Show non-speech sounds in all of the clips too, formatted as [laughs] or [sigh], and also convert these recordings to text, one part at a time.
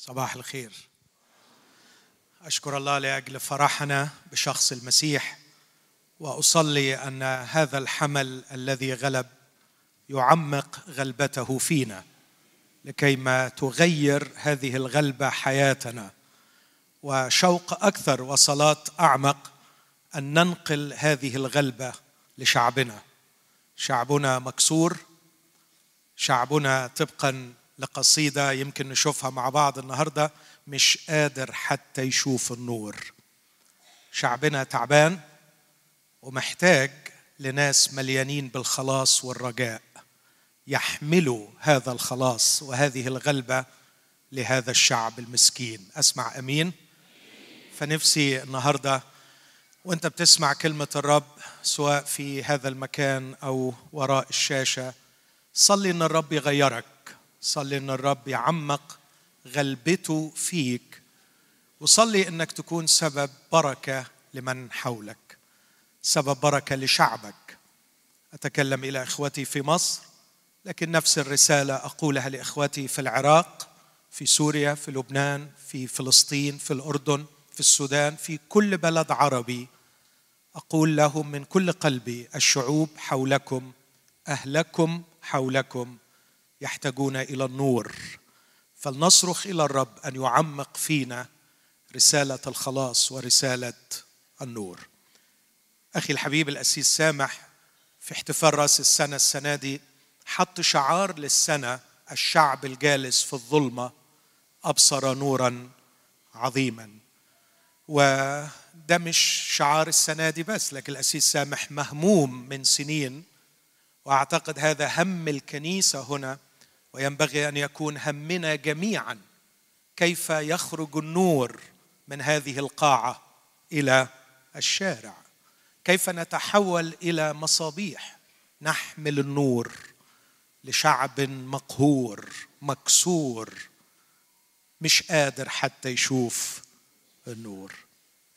صباح الخير. أشكر الله لأجل فرحنا بشخص المسيح وأصلي أن هذا الحمل الذي غلب يعمق غلبته فينا لكيما تغير هذه الغلبة حياتنا. وشوق أكثر وصلاه أعمق أن ننقل هذه الغلبة لشعبنا. شعبنا مكسور شعبنا طبقا لقصيدة يمكن نشوفها مع بعض النهارده مش قادر حتى يشوف النور. شعبنا تعبان ومحتاج لناس مليانين بالخلاص والرجاء يحملوا هذا الخلاص وهذه الغلبة لهذا الشعب المسكين. أسمع أمين. فنفسي النهارده وأنت بتسمع كلمة الرب سواء في هذا المكان أو وراء الشاشة صلي إن الرب يغيرك. صلي إن الرب يعمق غلبته فيك. وصلي إنك تكون سبب بركة لمن حولك سبب بركة لشعبك. أتكلم إلى إخوتي في مصر لكن نفس الرسالة أقولها لإخوتي في العراق في سوريا في لبنان في فلسطين في الأردن في السودان في كل بلد عربي. أقول لهم من كل قلبي الشعوب حولكم أهلكم حولكم. يحتاجون إلى النور. فلنصرخ إلى الرب أن يعمق فينا رسالة الخلاص ورسالة النور. أخي الحبيب الأسيس سامح في احتفال رأس السنة السنة دي حط شعار للسنة الشعب الجالس في الظلمة أبصر نورا عظيما. وده مش شعار السنة دي بس لكن الأسيس سامح مهموم من سنين وأعتقد هذا هم الكنيسة هنا وينبغي أن يكون همنا جميعا كيف يخرج النور من هذه القاعة إلى الشارع. كيف نتحول إلى مصابيح نحمل النور لشعب مقهور مكسور مش قادر حتى يشوف النور.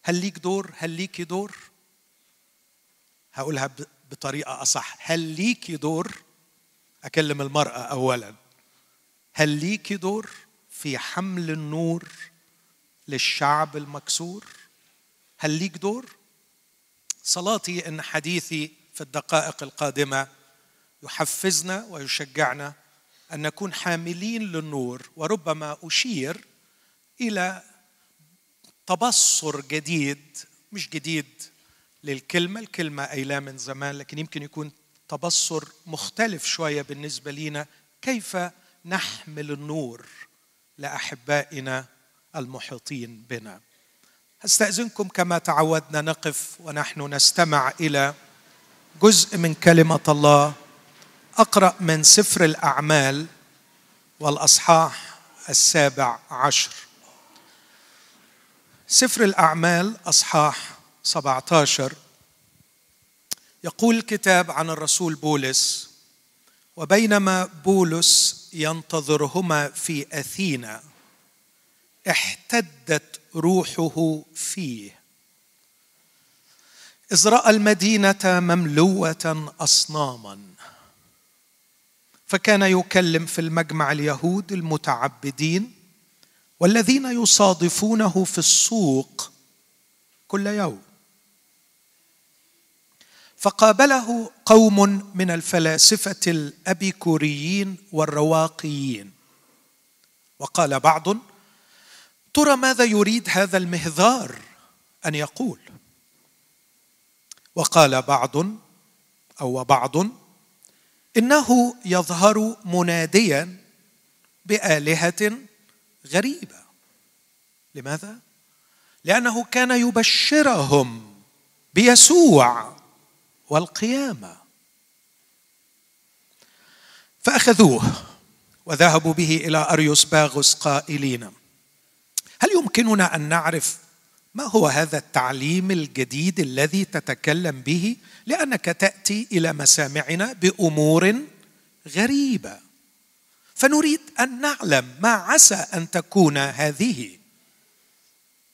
هل ليك دور؟ هل ليكي دور؟ هقولها بطريقة أصح. هل ليكي دور؟ أكلم المرأة اولا. هل ليكي دور في حمل النور للشعب المكسور؟ هل ليك دور؟ صلاتي إن حديثي في الدقائق القادمة يحفزنا ويشجعنا أن نكون حاملين للنور وربما أشير إلى تبصر جديد مش جديد للكلمة الكلمة قايلاه من زمان لكن يمكن يكون تبصر مختلف شوية بالنسبة لنا كيف نحمل النور لأحبائنا المحيطين بنا. أستأذنكم كما تعودنا نقف ونحن نستمع إلى جزء من كلمة الله أقرأ من سفر الأعمال والأصحاح السابع عشر. سفر الأعمال أصحاح 17 يقول الكتاب عن الرسول بولس وبينما بولس ينتظرهما في أثينا. احتدت روحه فيه. إذ رأى المدينة مملوة أصناما. فكان يكلم في المجمع اليهود المتعبدين والذين يصادفونه في السوق كل يوم. فقابله قوم من الفلاسفة الأبيكوريين والرواقيين. وقال بعض ترى ماذا يريد هذا المهذار أن يقول؟ وقال بعض أو بعض إنه يظهر مناديا بآلهة غريبة. لماذا؟ لأنه كان يبشرهم بيسوع. والقيامة. فأخذوه وذهبوا به إلى أريوس باغوس قائلين هل يمكننا أن نعرف ما هو هذا التعليم الجديد الذي تتكلم به؟ لأنك تأتي إلى مسامعنا بأمور غريبة. فنريد أن نعلم ما عسى أن تكون هذه.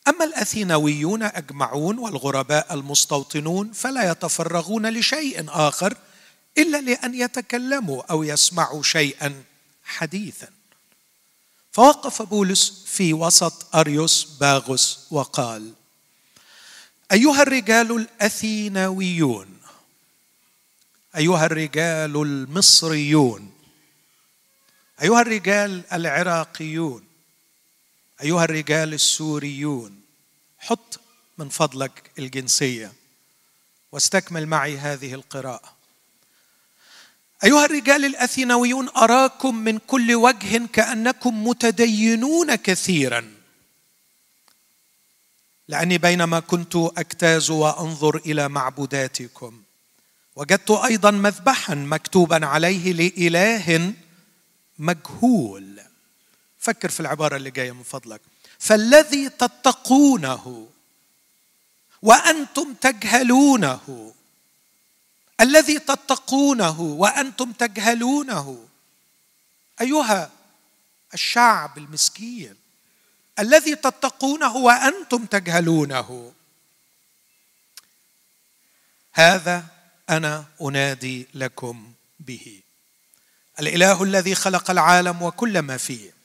أما الأثينويون أجمعون والغرباء المستوطنون فلا يتفرغون لشيء آخر إلا لأن يتكلموا أو يسمعوا شيئا حديثا. فوقف بولس في وسط أريوس باغوس وقال أيها الرجال الاثيناويون أيها الرجال المصريون أيها الرجال العراقيون أيها الرجال السوريون حط من فضلك الجنسية واستكمل معي هذه القراءة. أيها الرجال الأثينويون أراكم من كل وجه كأنكم متدينون كثيرا. لأني بينما كنت اجتاز وأنظر إلى معبوداتكم وجدت أيضا مذبحا مكتوبا عليه لإله مجهول. فكر في العبارة اللي جاية من فضلك. فالذي تتقونه وأنتم تجهلونه الذي تتقونه وأنتم تجهلونه أيها الشعب المسكين الذي تتقونه وأنتم تجهلونه. هذا أنا أنادي لكم به. الإله الذي خلق العالم وكل ما فيه.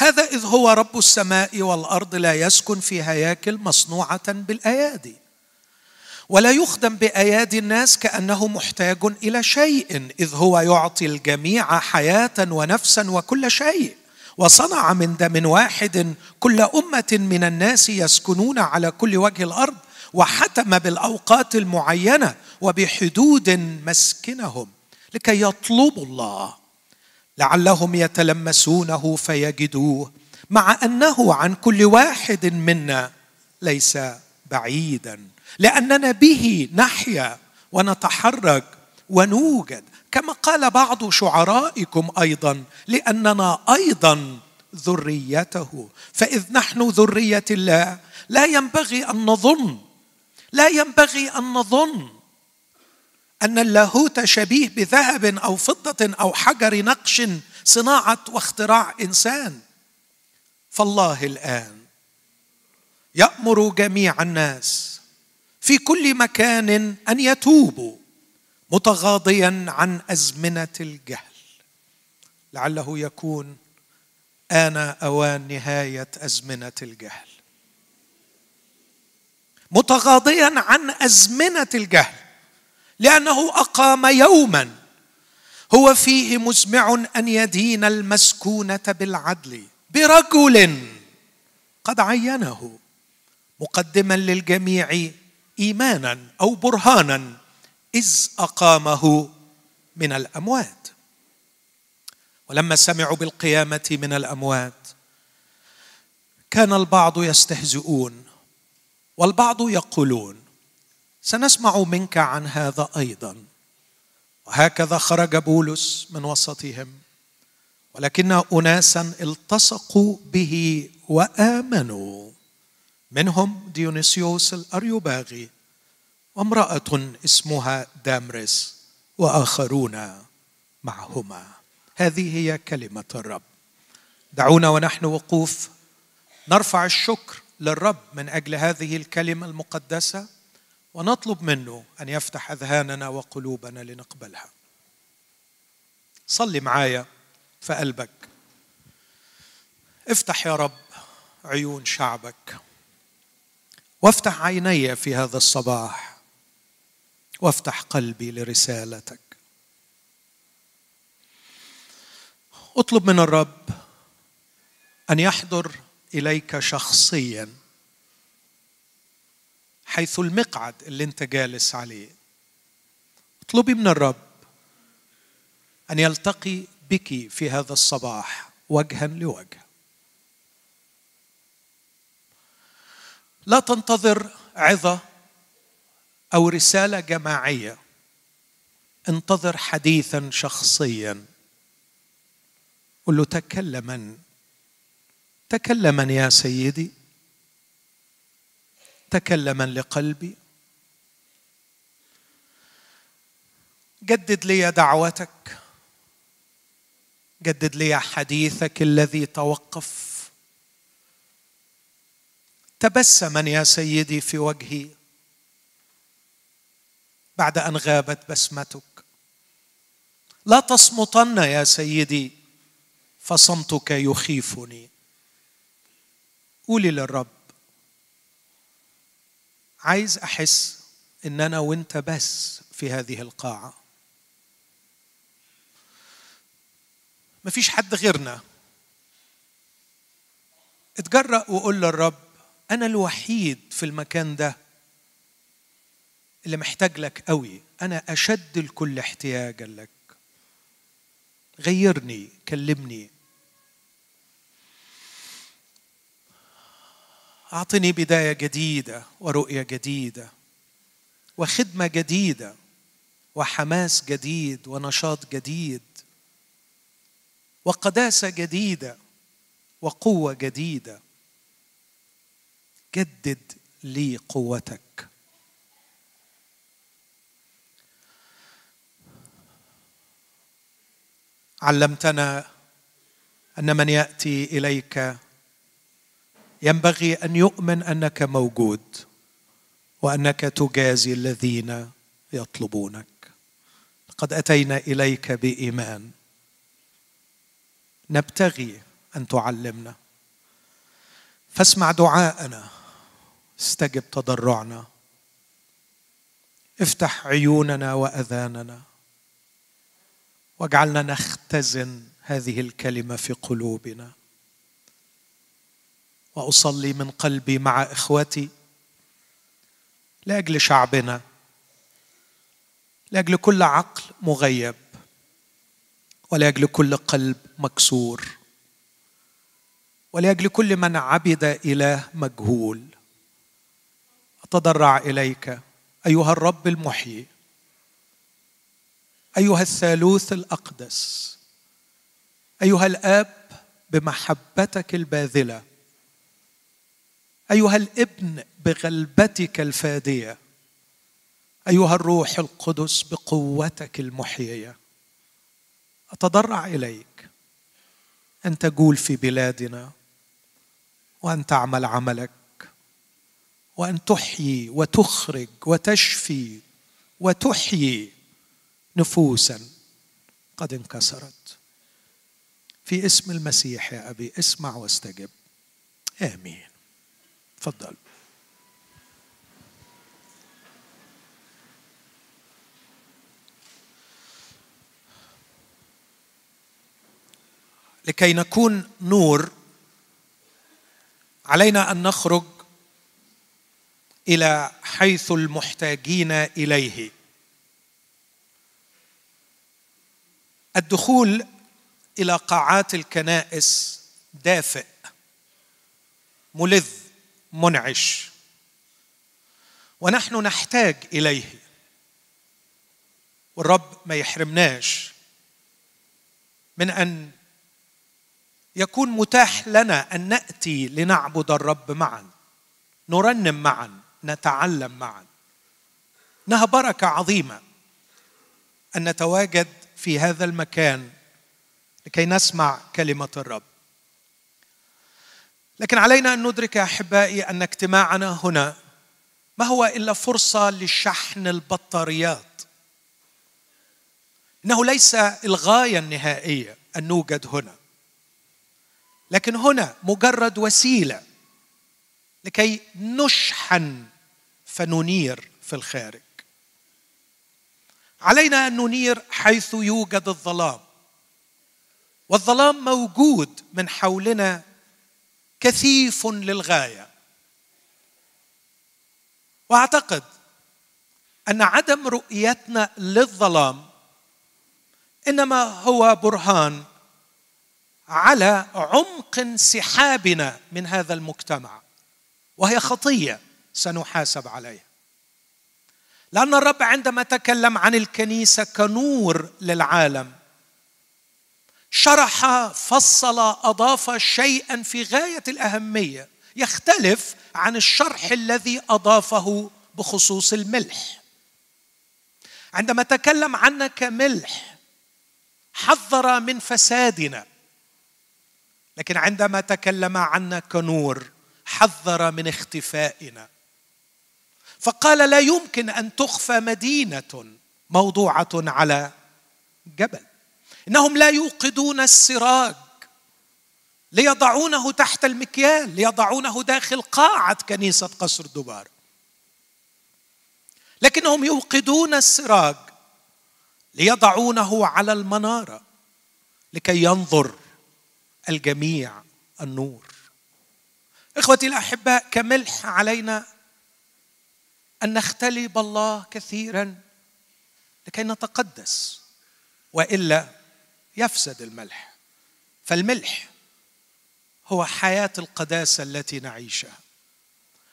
هذا إذ هو رب السماء والأرض لا يسكن في هياكل مصنوعة بالأيادي. ولا يخدم بأيادي الناس كأنه محتاج إلى شيء إذ هو يعطي الجميع حياة ونفسا وكل شيء. وصنع من دم واحد كل أمة من الناس يسكنون على كل وجه الأرض وحتم بالأوقات المعينة وبحدود مسكنهم لكي يطلبوا الله. لعلهم يتلمسونه فيجدوه مع أنه عن كل واحد منا ليس بعيدا لأننا به نحيا ونتحرك ونوجد. كما قال بعض شعرائكم أيضا لأننا أيضا ذريته. فإذ نحن ذرية الله لا ينبغي أن نظن لا ينبغي أن نظن. أن اللاهوت شبيه بذهب أو فضة أو حجر نقش صناعة واختراع إنسان. فالله الآن يأمر جميع الناس في كل مكان أن يتوبوا متغاضيا عن أزمنة الجهل. لعله يكون آن أوان نهاية أزمنة الجهل. متغاضيا عن أزمنة الجهل. لأنه أقام يوما. هو فيه مزمع أن يدين المسكونة بالعدل. برجل قد عينه مقدما للجميع ايمانا أو برهانا إذ أقامه من الأموات. ولما سمعوا بالقيامة من الأموات كان البعض يستهزئون والبعض يقولون سنسمع منك عن هذا أيضا. وهكذا خرج بولس من وسطهم. ولكن اناسا التصقوا به وآمنوا. منهم ديونيسيوس الأريوباغي وامرأة اسمها دامرس وآخرون معهما. هذه هي كلمة الرب. دعونا ونحن وقوف. نرفع الشكر للرب من أجل هذه الكلمة المقدسة. ونطلب منه أن يفتح أذهاننا وقلوبنا لنقبلها. صلي معايا في قلبك. افتح يا رب عيون شعبك. وافتح عيني في هذا الصباح. وافتح قلبي لرسالتك. اطلب من الرب أن يحضر إليك شخصيا. حيث المقعد اللي انت جالس عليه. اطلبي من الرب أن يلتقي بك في هذا الصباح وجها لوجه. لا تنتظر عظة أو رسالة جماعية. انتظر حديثا شخصيا. قل له تكلما. تكلما يا سيدي. تكلما لقلبي. جدد لي دعوتك. جدد لي حديثك الذي توقف. تبسما يا سيدي في وجهي بعد أن غابت بسمتك. لا تصمتن يا سيدي فصمتك يخيفني. قولي للرب. عايز أحس إن أنا وأنت بس في هذه القاعة. مفيش حد غيرنا. اتجرأ وقول للرب أنا الوحيد في المكان ده اللي محتاج لك قوي. أنا أشد الكل احتياجا لك. غيرني كلمني. أعطني بداية جديدة ورؤية جديدة وخدمة جديدة وحماس جديد ونشاط جديد وقداسة جديدة وقوة جديدة. جدد لي قوتك. علمتنا أن من يأتي إليك ينبغي أن يؤمن أنك موجود وأنك تجازي الذين يطلبونك. قد أتينا إليك بإيمان. نبتغي أن تعلمنا. فاسمع دعاءنا. استجب تضرعنا. افتح عيوننا وأذاننا. واجعلنا نختزن هذه الكلمة في قلوبنا. وأصلي من قلبي مع إخوتي. لاجل شعبنا. لاجل كل عقل مغيب. ولاجل كل قلب مكسور. ولاجل كل من عبد إله مجهول. أتضرع إليك أيها الرب المحيي. أيها الثالوث الأقدس. أيها الآب بمحبتك الباذلة. أيها الابن بغلبتك الفادية. أيها الروح القدس بقوتك المحيية. أتضرع إليك. أن تجول في بلادنا. وأن تعمل عملك. وأن تحيي وتخرج وتشفي وتحيي نفوسا قد انكسرت. في اسم المسيح يا أبي اسمع واستجب. آمين. تفضل. لكي نكون نور علينا أن نخرج إلى حيث المحتاجين إليه. الدخول إلى قاعات الكنائس دافئ ملذ. منعش. ونحن نحتاج إليه. والرب ما يحرمناش من أن يكون متاح لنا أن نأتي لنعبد الرب معا نرنم معا نتعلم معا. انها بركة عظيمة أن نتواجد في هذا المكان لكي نسمع كلمة الرب. لكن علينا أن ندرك يا أحبائي أن اجتماعنا هنا ما هو إلا فرصة لشحن البطاريات. إنه ليس إلغاية النهائيه أن نوجد هنا. لكن هنا مجرد وسيلة لكي نشحن فننير في الخارج. علينا أن ننير حيث يوجد الظلام. والظلام موجود من حولنا كثيف للغاية. وأعتقد أن عدم رؤيتنا للظلام إنما هو برهان على عمق انسحابنا من هذا المجتمع وهي خطية سنحاسب عليها. لأن الرب عندما تكلم عن الكنيسة كنور للعالم شرح فصل أضاف شيئا في غاية الأهمية يختلف عن الشرح الذي أضافه بخصوص الملح. عندما تكلم عنا كملح حذر من فسادنا. لكن عندما تكلم عنا كنور حذر من اختفائنا. فقال لا يمكن أن تخفى مدينة موضوعة على جبل. إنهم لا يوقدون السراج ليضعونه تحت المكيال ليضعونه داخل قاعة كنيسة قصر الدبار لكنهم يوقدون السراج ليضعونه على المنارة لكي ينظر الجميع النور. إخوتي الأحباء كملح علينا أن نختلي بالله كثيرا لكي نتقدس وإلا يفسد الملح. فالملح هو حياة القداسة التي نعيشها.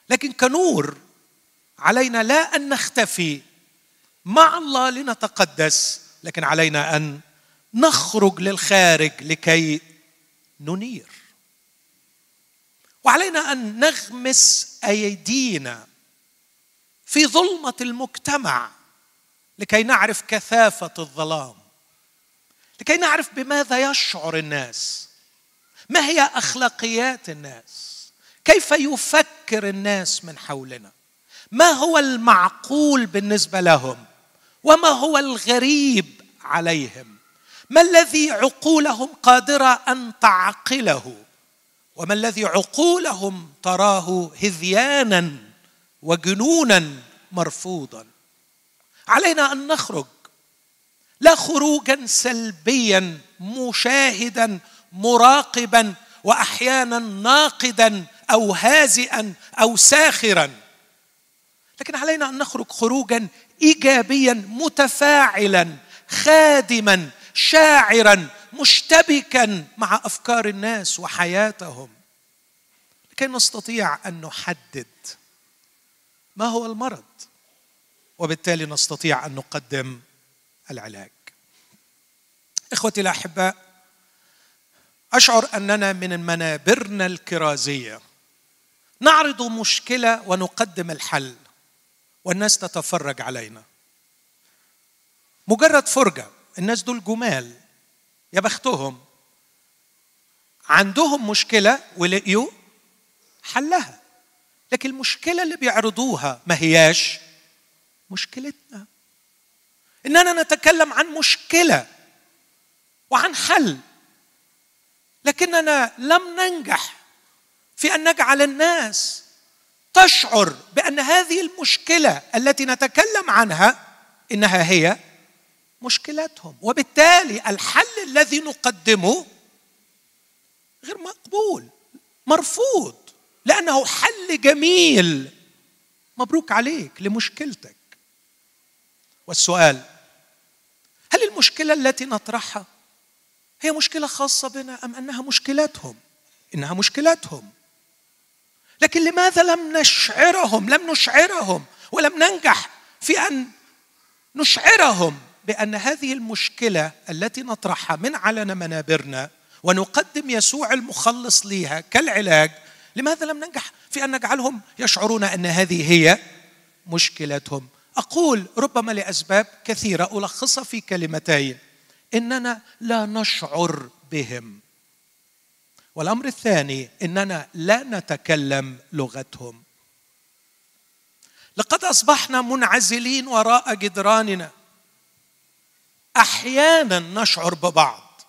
لكن كنور علينا لا أن نختفي. مع الله لنتقدس لكن علينا أن نخرج للخارج لكي ننير. وعلينا أن نغمس أيدينا في ظلمة المجتمع لكي نعرف كثافة الظلام. لكي نعرف بماذا يشعر الناس. ما هي أخلاقيات الناس؟ كيف يفكر الناس من حولنا؟ ما هو المعقول بالنسبة لهم؟ وما هو الغريب عليهم؟ ما الذي عقولهم قادرة أن تعقله؟ وما الذي عقولهم تراه هذيانا وجنونا مرفوضا؟ علينا أن نخرج لا خروجا سلبيا مشاهدا مراقبا واحيانا ناقدا أو هازئا أو ساخرا. لكن علينا أن نخرج خروجا ايجابيا متفاعلا خادما شاعرا مشتبكا مع أفكار الناس وحياتهم. لكي نستطيع أن نحدد ما هو المرض وبالتالي نستطيع أن نقدم العلاج. إخوتي الأحباء أشعر أننا من منابرنا الكرازية. نعرض مشكلة ونقدم الحل والناس تتفرج علينا. مجرد فرجة الناس دول جمال يا بختهم. عندهم مشكلة ولقيوا حلها. لكن المشكلة اللي بيعرضوها ما هياش مشكلتنا. إننا نتكلم عن مشكلة وعن حل. لكننا لم ننجح في أن نجعل الناس تشعر بأن هذه المشكلة التي نتكلم عنها إنها هي مشكلتهم. وبالتالي الحل الذي نقدمه غير مقبول مرفوض لأنه حل جميل. مبروك عليك لمشكلتك. والسؤال هل المشكلة التي نطرحها هي مشكلة خاصة بنا أم أنها مشكلتهم؟ إنها مشكلتهم. لكن لماذا لم نشعرهم؟ لم نشعرهم ولم ننجح في أن نشعرهم بأن هذه المشكلة التي نطرحها من على منابرنا ونقدم يسوع المخلص ليها كالعلاج لماذا لم ننجح في أن نجعلهم يشعرون أن هذه هي مشكلتهم؟ أقول ربما لأسباب كثيرة ألخصها في كلمتين. إننا لا نشعر بهم. والأمر الثاني إننا لا نتكلم لغتهم. لقد أصبحنا منعزلين وراء جدراننا. أحيانا نشعر ببعض.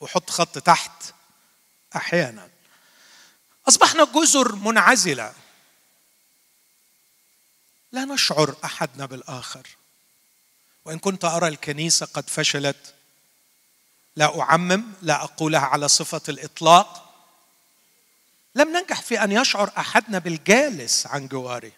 وحط خط تحت. أحيانا. أصبحنا جزر منعزلة. لا نشعر أحدنا بالآخر. وإن كنت أرى الكنيسة قد فشلت لا أعمم لا أقولها على صفة الإطلاق. لم ننجح في أن يشعر أحدنا بالجالس عن جواره.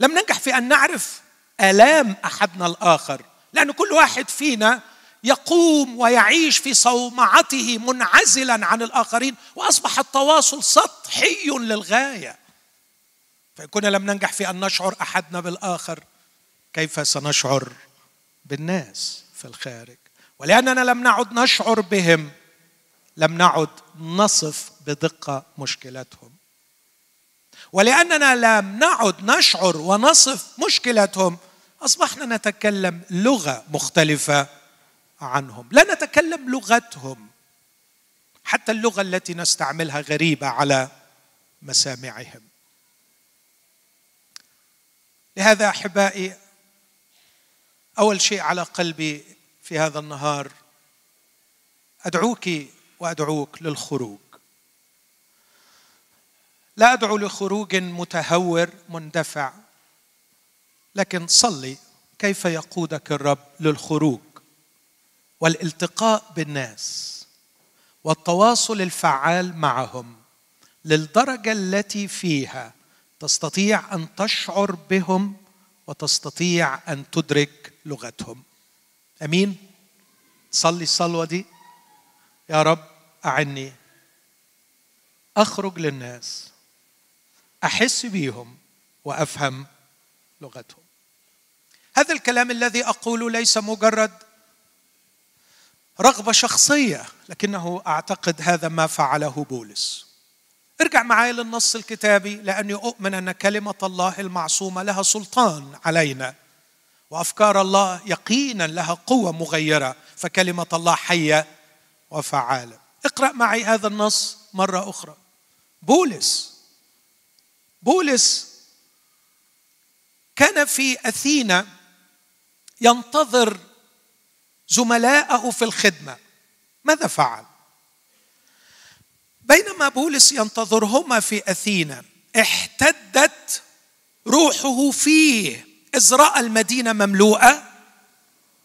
لم ننجح في أن نعرف آلام أحدنا الآخر. لأن كل واحد فينا يقوم ويعيش في صومعته منعزلا عن الآخرين وأصبح التواصل سطحي للغاية. فان كنا لم ننجح في أن نشعر أحدنا بالآخر. كيف سنشعر بالناس في الخارج؟ ولأننا لم نعد نشعر بهم لم نعد نصف بدقة مشكلتهم. ولأننا لم نعد نشعر ونصف مشكلتهم أصبحنا نتكلم لغة مختلفة عنهم. لا نتكلم لغتهم حتى اللغة التي نستعملها غريبة على مسامعهم. لهذا أحبائي أول شيء على قلبي في هذا النهار أدعوك وأدعوك للخروج. لا أدعو لخروج متهور مندفع لكن صلي كيف يقودك الرب للخروج؟ والالتقاء بالناس والتواصل الفعال معهم للدرجة التي فيها تستطيع أن تشعر بهم وتستطيع أن تدرك لغتهم. أمين؟ صلي الصلوة دي. يا رب أعني. أخرج للناس. أحس بيهم وأفهم لغتهم. هذا الكلام الذي اقوله ليس مجرد رغبة شخصية لكنه أعتقد هذا ما فعله بولس. ارجع معي للنص الكتابي لأني أؤمن أن كلمة الله المعصومة لها سلطان علينا. وأفكار الله يقينا لها قوة مغيرة فكلمة الله حية وفعالة. اقرأ معي هذا النص مرة أخرى. بولس بولس كان في أثينا ينتظر زملائه في الخدمة. ماذا فعل؟ بينما بولس ينتظرهما في أثينا احتدت روحه فيه. اذ راى المدينة مملوءة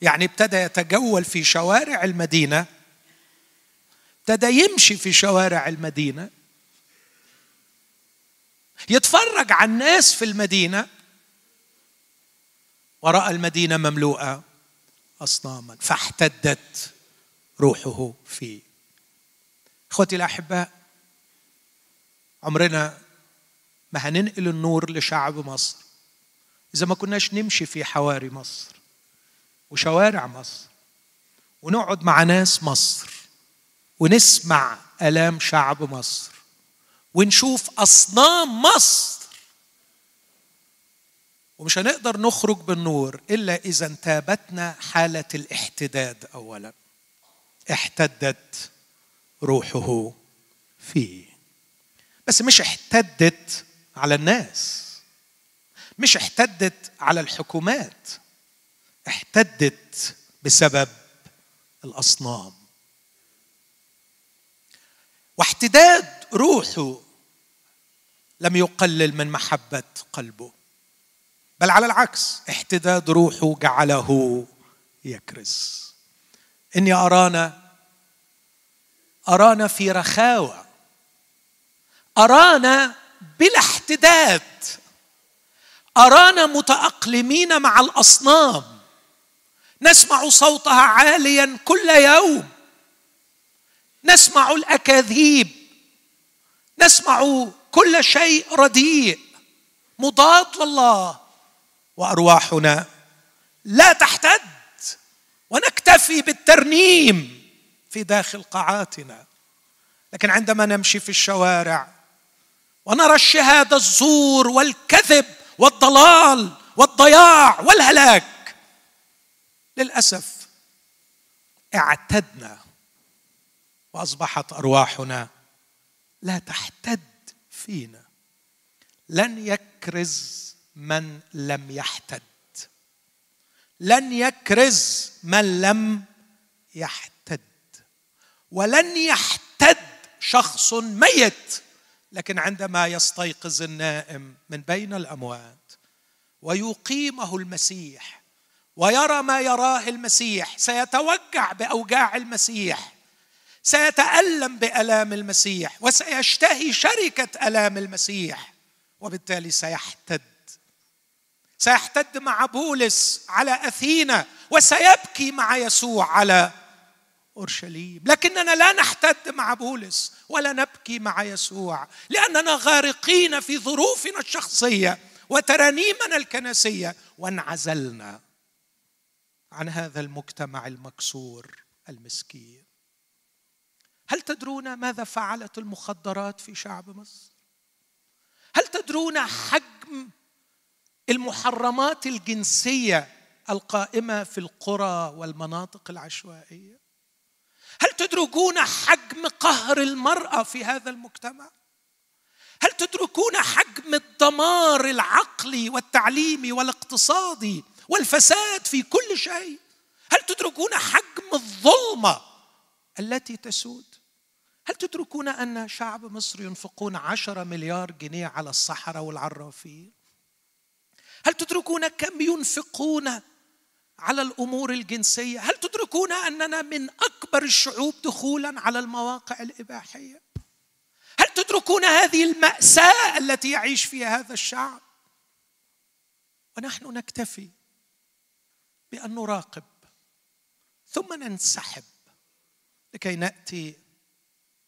يعني ابتدى يتجول في شوارع المدينة ابتدى يمشي في شوارع المدينة يتفرج على الناس في المدينة. وراى المدينة مملوءة اصناما فاحتدت روحه فيه. إخوتي الأحباء عمرنا ما هننقل النور لشعب مصر إذا ما كناش نمشي في حواري مصر وشوارع مصر ونقعد مع ناس مصر ونسمع آلام شعب مصر ونشوف أصنام مصر ومش هنقدر نخرج بالنور إلا إذا انتابتنا حالة الاحتداد اولا. احتدت. روحه فيه. بس مش احتدت على الناس. مش احتدت على الحكومات. احتدت بسبب الأصنام. واحتداد روحه لم يقلل من محبة قلبه. بل على العكس احتداد روحه جعله يكرز. إني أرانا أرانا في رخاوة. أرانا بلا احتداد. أرانا متأقلمين مع الأصنام. نسمع صوتها عاليا كل يوم. نسمع الأكاذيب. نسمع كل شيء رديء. مضاد لله وأرواحنا. لا تحتد. ونكتفي بالترنيم. في داخل قاعاتنا. لكن عندما نمشي في الشوارع ونرى الشهادة الزور والكذب والضلال والضياع والهلاك للأسف اعتدنا وأصبحت أرواحنا لا تحتد فينا. لن يكرز من لم يحتد. لن يكرز من لم يحتد. ولن يحتد شخص ميت لكن عندما يستيقظ النائم من بين الأموات ويقيمه المسيح ويرى ما يراه المسيح سيتوجع بأوجاع المسيح سيتألم بألام المسيح وسيشتهي شركة ألام المسيح وبالتالي سيحتد. سيحتد مع بولس على أثينا وسيبكي مع يسوع على أورشليم. لكننا لا نحتد مع بولس ولا نبكي مع يسوع لأننا غارقين في ظروفنا الشخصية وترانيمنا الكنسية وانعزلنا عن هذا المجتمع المكسور المسكين. هل تدرون ماذا فعلت المخدرات في شعب مصر؟ هل تدرون حجم المحرمات الجنسية القائمة في القرى والمناطق العشوائية؟ هل تدركون حجم قهر المرأة في هذا المجتمع؟ هل تدركون حجم الدمار العقلي والتعليمي والاقتصادي والفساد في كل شيء؟ هل تدركون حجم الظلمة التي تسود؟ هل تدركون أن شعب مصر ينفقون عشرة مليار جنيه على الصحراء والعرافين؟ هل تدركون كم ينفقون على الأمور الجنسية. هل تدركون أننا من أكبر الشعوب دخولا على المواقع الإباحية؟ هل تدركون هذه المأساة التي يعيش فيها هذا الشعب؟ ونحن نكتفي بأن نراقب ثم ننسحب لكي نأتي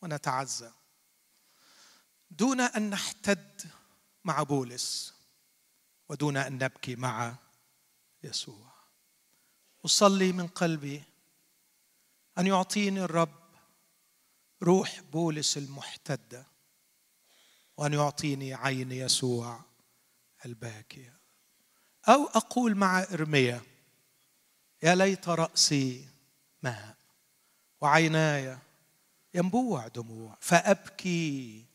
ونتعزى. دون أن نحتد مع بولس ودون أن نبكي مع يسوع. أصلي من قلبي أن يعطيني الرب روح بولس المحتدة وأن يعطيني عين يسوع الباكية. أو أقول مع إرميا يا ليت رأسي ماء وعيناي ينبوع دموع فأبكي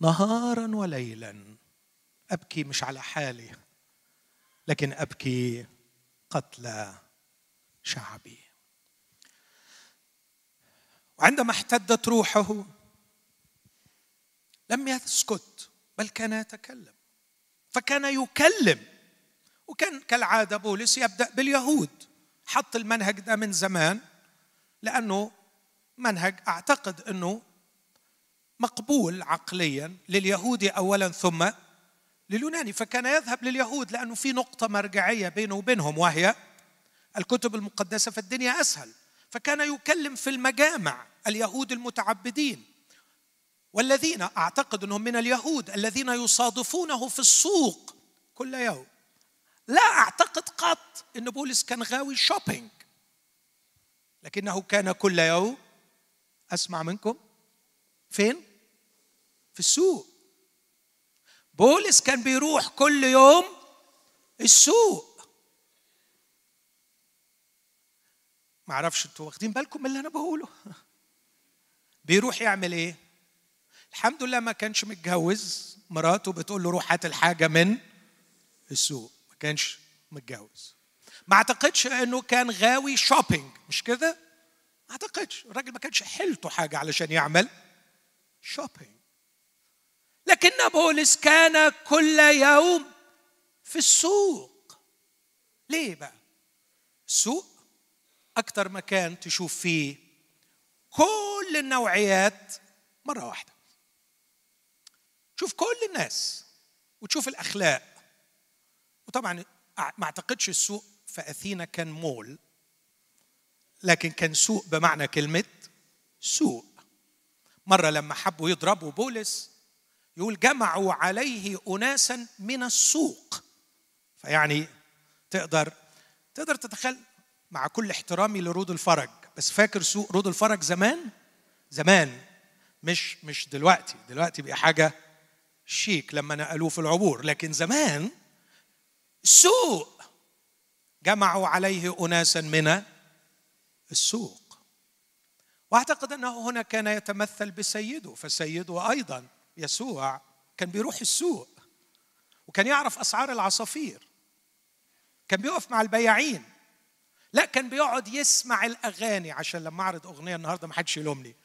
نهارا وليلا. أبكي مش على حالي لكن أبكي قتلى شعبي. وعندما احتدت روحه لم يسكت بل كان يتكلم. فكان يكلم وكان كالعادة بولس يبدأ باليهود. حط المنهج ده من زمان لأنه منهج أعتقد إنه مقبول عقليا لليهود اولا ثم لليوناني. فكان يذهب لليهود لأنه في نقطة مرجعية بينه وبينهم وهي الكتب المقدسة فالدنيا أسهل. فكان يكلم في المجامع اليهود المتعبدين والذين أعتقد أنهم من اليهود الذين يصادفونه في السوق كل يوم. لا أعتقد قط إن بولس كان غاوي شوبينج لكنه كان كل يوم. أسمع منكم. فين؟ في السوق. بولس كان بيروح كل يوم السوق. ما أعرفش أنتوا واخدين بالكم من اللي أنا بقوله. [laughs] بيروح يعمل إيه؟ الحمد لله ما كانش متجوز مراته بتقول له روح هات الحاجة من السوق. ما كانش متجوز. ما اعتقدش انه كان غاوي shopping مش كده؟ ما اعتقدش. الراجل ما كانش حيلته حاجة علشان يعمل shopping لكن بولس كان كل يوم في السوق. ليه بقى؟ السوق أكتر مكان تشوف فيه كل النوعيات مرة واحدة. شوف كل الناس وتشوف الأخلاق. وطبعا ما أعتقدش السوق في أثينا كان مول لكن كان سوق بمعنى كلمة سوق. مرة لما حبوا يضربوا بولس يقول جمعوا عليه اناسا من السوق. فيعني تقدر تقدر تتخيل مع كل احترامي لرود الفرج. بس فاكر سوق رود الفرج زمان؟ زمان. مش مش دلوقتي. دلوقتي بقى حاجة شيك لما نقلوه في العبور. لكن زمان سوق جمعوا عليه اناسا من السوق. وأعتقد أنه هنا كان يتمثل بسيده فسيده أيضا يسوع كان بيروح السوق وكان يعرف أسعار العصافير. كان بيقف مع البياعين. لا كان بيقعد يسمع الأغاني عشان لما أعرض أغنية النهارده ما حدش يلومني.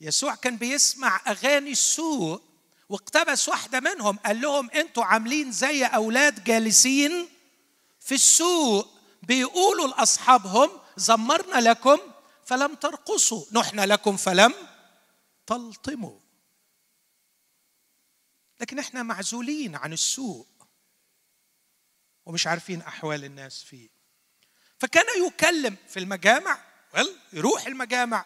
يسوع كان بيسمع أغاني السوق واقتبس واحدة منهم قال لهم أنتوا عاملين زي أولاد جالسين في السوق بيقولوا لأصحابهم زمرنا لكم فلم ترقصوا نحنا لكم فلم تلطموا. لكن إحنا معزولين عن السوق ومش عارفين أحوال الناس فيه. فكان يكلم في المجامع يروح المجامع.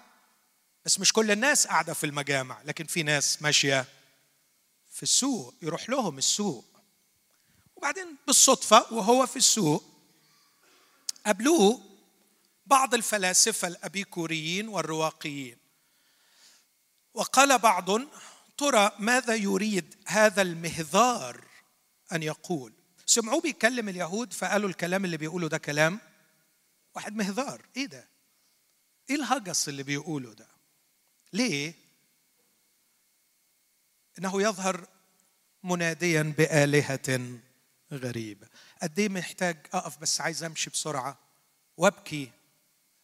بس مش كل الناس قاعدة في المجامع لكن في ناس ماشية في السوق يروح لهم السوق. وبعدين بالصدفة وهو في السوق قابلوه بعض الفلاسفة الأبيكوريين والرواقيين. وقال بعض ترى ماذا يريد هذا المهذار أن يقول؟ سمعوه بيكلم اليهود فقالوا الكلام اللي بيقوله ده كلام واحد مهذار. إيه ده؟ إيه الهجس اللي بيقوله ده؟ ليه؟ إنه يظهر مناديا بآلهة غريبه قد إيه محتاج أقف بس عايز أمشي بسرعة؟ وأبكي.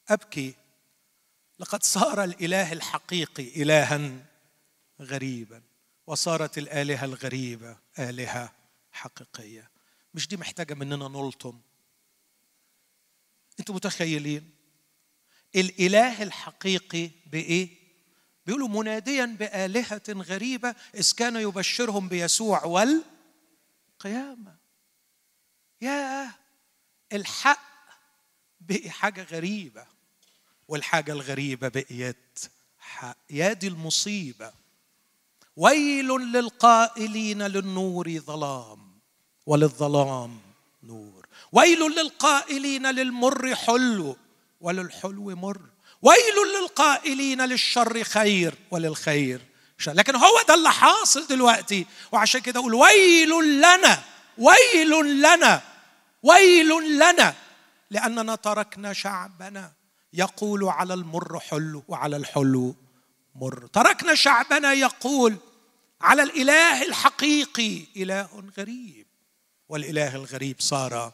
أبكي. لقد صار الإله الحقيقي الها غريبا وصارت الآلهة الغريبة آلهة حقيقية. مش دي محتاجة مننا نلطم؟ أنتوا متخيلين؟ الإله الحقيقي بإيه؟ بيقولوا مناديا بآلهة غريبة إذ كان يبشرهم بيسوع والقيامة. يا الحق بقي حاجة غريبة والحاجة الغريبة بقيت حق. يا دي المصيبة. ويل للقائلين للنور ظلام وللظلام نور. ويل للقائلين للمر حلو وللحلو مر. ويل للقائلين للشر خير وللخير شر. لكن هو ده اللي حاصل دلوقتي. وعشان كده أقول ويل لنا ويل لنا ويل لنا لأننا تركنا شعبنا يقول على المر حلو وعلى الحلو مر. تركنا شعبنا يقول على الإله الحقيقي إله غريب. والإله الغريب صار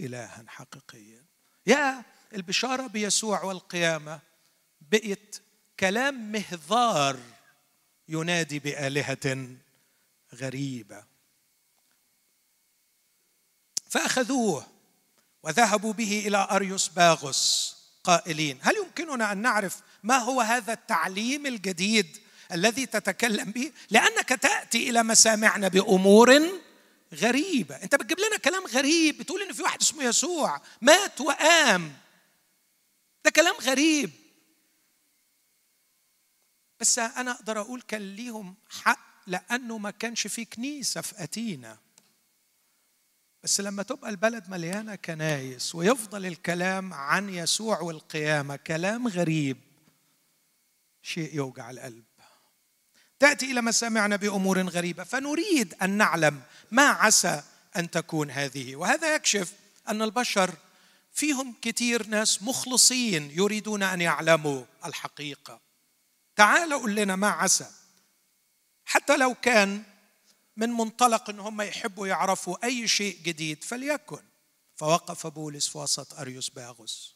إلها حقيقيا. يا البشارة بيسوع والقيامة بقيت كلام مهذار ينادي بآلهة غريبة. فأخذوه وذهبوا به إلى أريوس باغوس قائلين هل يمكننا أن نعرف ما هو هذا التعليم الجديد الذي تتكلم به؟ لأنك تأتي إلى مسامعنا بأمور غريبة. أنت بتجيب لنا كلام غريب بتقول إن في واحد اسمه يسوع مات وقام. ده كلام غريب. بس أنا أقدر أقول كان ليهم حق لأنه ما كانش في كنيسة في أتينا. بس لما تبقى البلد مليانة كنايس ويفضل الكلام عن يسوع والقيامة كلام غريب شيء يوجع القلب. تأتي إلى مسامعنا بأمور غريبة فنريد أن نعلم ما عسى أن تكون هذه. وهذا يكشف أن البشر فيهم كثير ناس مخلصين يريدون أن يعلموا الحقيقة. تعال قل لنا ما عسى. حتى لو كان من منطلق إن هم يحبوا يعرفوا أي شيء جديد فليكن. فوقف بولس في وسط أريوس باغوس.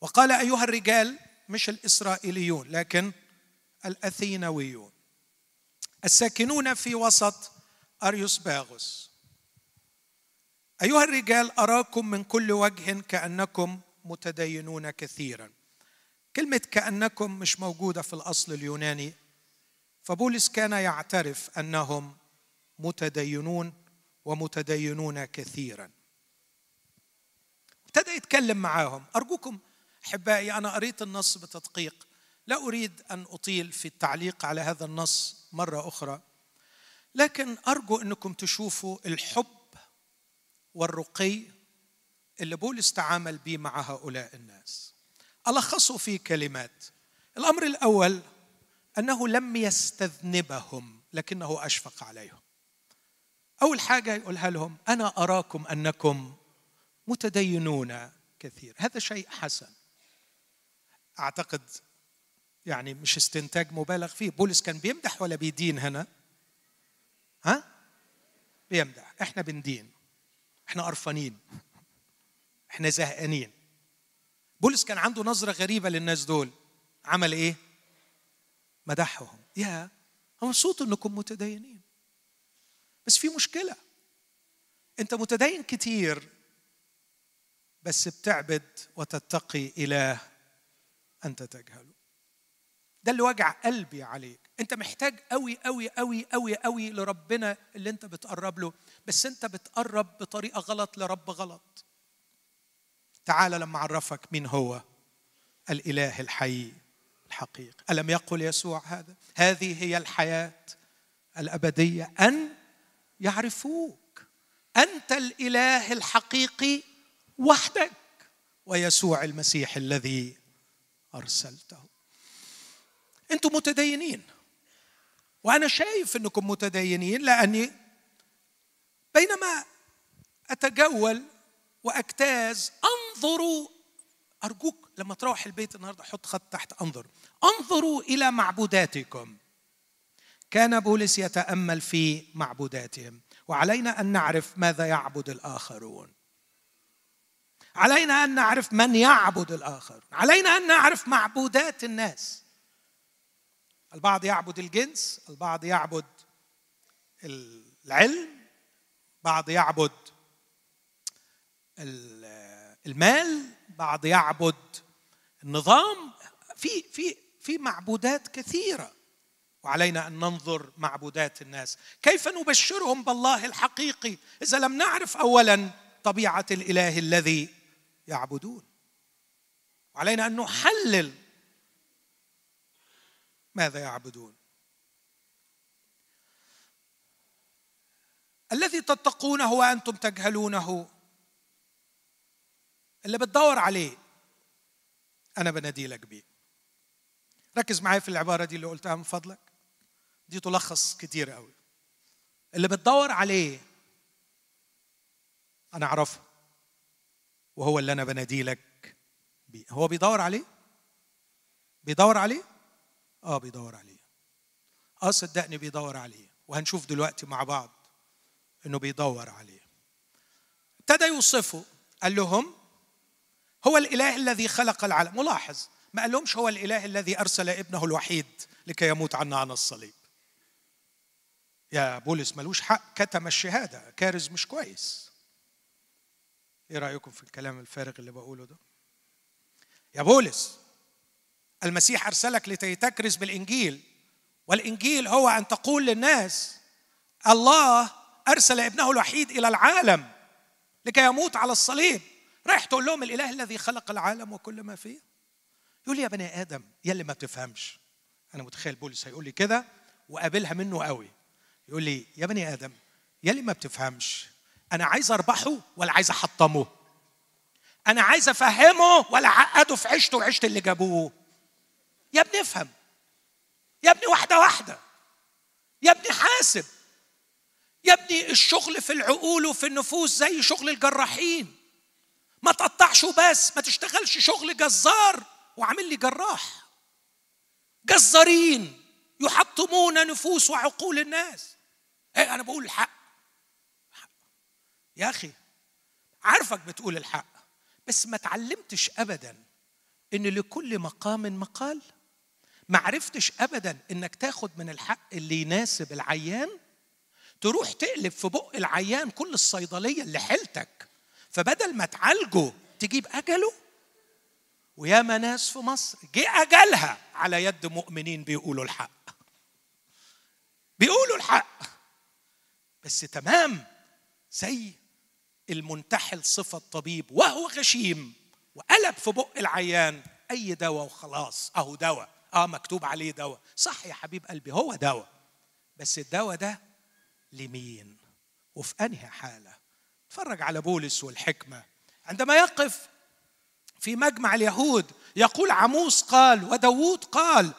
وقال أيها الرجال مش الإسرائيليون لكن الأثينويون. الساكنون في وسط أريوس باغوس. أيها الرجال أراكم من كل وجه كأنكم متدينون كثيرا. كلمة كأنكم مش موجودة في الأصل اليوناني. فبولس كان يعترف أنهم متدينون ومتدينون كثيرا. ابتدى يتكلم معاهم. أرجوكم أحبائي أنا قريت النص بتدقيق. لا أريد أن أطيل في التعليق على هذا النص مرة أخرى لكن أرجو أنكم تشوفوا الحب والرقي اللي بولس تعامل به مع هؤلاء الناس. الخصه في كلمات الأمر الأول أنه لم يستذنبهم لكنه أشفق عليهم. أول حاجة يقولها لهم أنا أراكم أنكم متدينون كثير. هذا شيء حسن. أعتقد يعني مش استنتاج مبالغ فيه. بولس كان بيمدح ولا بيدين هنا؟ ها؟ بيمدح. إحنا بندين. إحنا قرفانين. إحنا زهقانين. بولس كان عنده نظرة غريبة للناس دول. عمل إيه؟ مدحهم. يا مبسوط إنكم متدينين. بس في مشكلة. أنت متدين كتير بس بتعبد وتتقي إله أنت تجهله. ده اللي وجع قلبي عليك. انت محتاج قوي قوي قوي قوي قوي لربنا اللي انت بتقرب له. بس انت بتقرب بطريقة غلط لرب غلط. تعال لما اعرفك مين هو. الإله الحي الحقيقي ألم يقل يسوع هذا؟ هذه هي الحياة الأبدية. أن يعرفوك. أنت الإله الحقيقي وحدك. ويسوع المسيح الذي أرسلته. أنتم متدينين. وأنا شايف انكم متدينين لاني بينما اتجول واجتاز انظروا ارجوك لما تروح البيت النهارده حط خط تحت انظر. انظروا إلى معبوداتكم. كان بولس يتامل في معبوداتهم. وعلينا ان نعرف ماذا يعبد الاخرون. علينا ان نعرف من يعبد الآخر علينا ان نعرف معبودات الناس. البعض يعبد الجنس البعض يعبد العلم بعض يعبد المال بعض يعبد النظام. في في في معبودات كثيرة وعلينا أن ننظر معبودات الناس. كيف نبشرهم بالله الحقيقي؟ إذا لم نعرف اولا طبيعة الإله الذي يعبدون. وعلينا أن نحلل ماذا يعبدون؟ الذي تتقونه وأنتم تجهلونه اللي بتدور عليه أنا بنادي لك بيه. ركز معايا في العبارة دي اللي قلتها من فضلك. دي تلخص كتير قوي. اللي بتدور عليه أنا أعرفه وهو اللي أنا بنادي لك بيه. هو بيدور عليه؟ بيدور عليه؟ آه بيدور عليه. آه صدقني بيدور عليه. وهنشوف دلوقتي مع بعض إنه بيدور عليه. ابتدى يوصفه قال لهم هو الإله الذي خلق العالم. ملاحظ ما قال لهمش هو الإله الذي أرسل ابنه الوحيد لكي يموت عنا على الصليب. يا بولس ملوش حق. كتم الشهادة. كارز مش كويس. إيه رأيكم في الكلام الفارغ اللي بقوله ده؟ يا بولس المسيح أرسلك لكي تكرز بالإنجيل. والإنجيل هو أن تقول للناس الله أرسل ابنه الوحيد إلى العالم لكي يموت على الصليب. رايح تقول لهم الإله الذي خلق العالم وكل ما فيه. يقول لي يا بني آدم يا اللي ما بتفهمش. أنا متخيل بولس هيقول لي كده وقابلها منه قوي. يقول لي يا بني آدم يا اللي ما بتفهمش أنا عايز أربحه ولا عايز أحطمه؟ أنا عايز أفهمه ولا أعقده في عيشته وعيشة اللي جابوه؟ يا ابني افهم. يا ابني واحدة واحدة. يا ابني حاسب. يا ابني الشغل في العقول وفي النفوس زي شغل الجراحين. ما تقطعش بس ما تشتغلش شغل جزار وعامل لي جراح. جزارين يحطمون نفوس وعقول الناس. إيه أنا بقول الحق. يا أخي عارفك بتقول الحق بس ما تعلمتش ابدا إن لكل مقام مقال. ما عرفتش ابدا إنك تاخد من الحق اللي يناسب العيان تروح تقلب في بق العيان كل الصيدلية اللي حيلتك فبدل ما تعالجه تجيب اجله وياما ناس في مصر جه أجلها على يد مؤمنين بيقولوا الحق. بيقولوا الحق. بس تمام زي المنتحل صفة طبيب وهو غشيم وقلب في بق العيان أي دواء وخلاص أهو دواء. آه مكتوب عليه دواء. صح يا حبيب قلبي هو دواء. بس الدواء ده لمين؟ وفي أنهي حالة؟ اتفرج على بولس والحكمة. عندما يقف في مجمع اليهود يقول عموس قال وداوود قال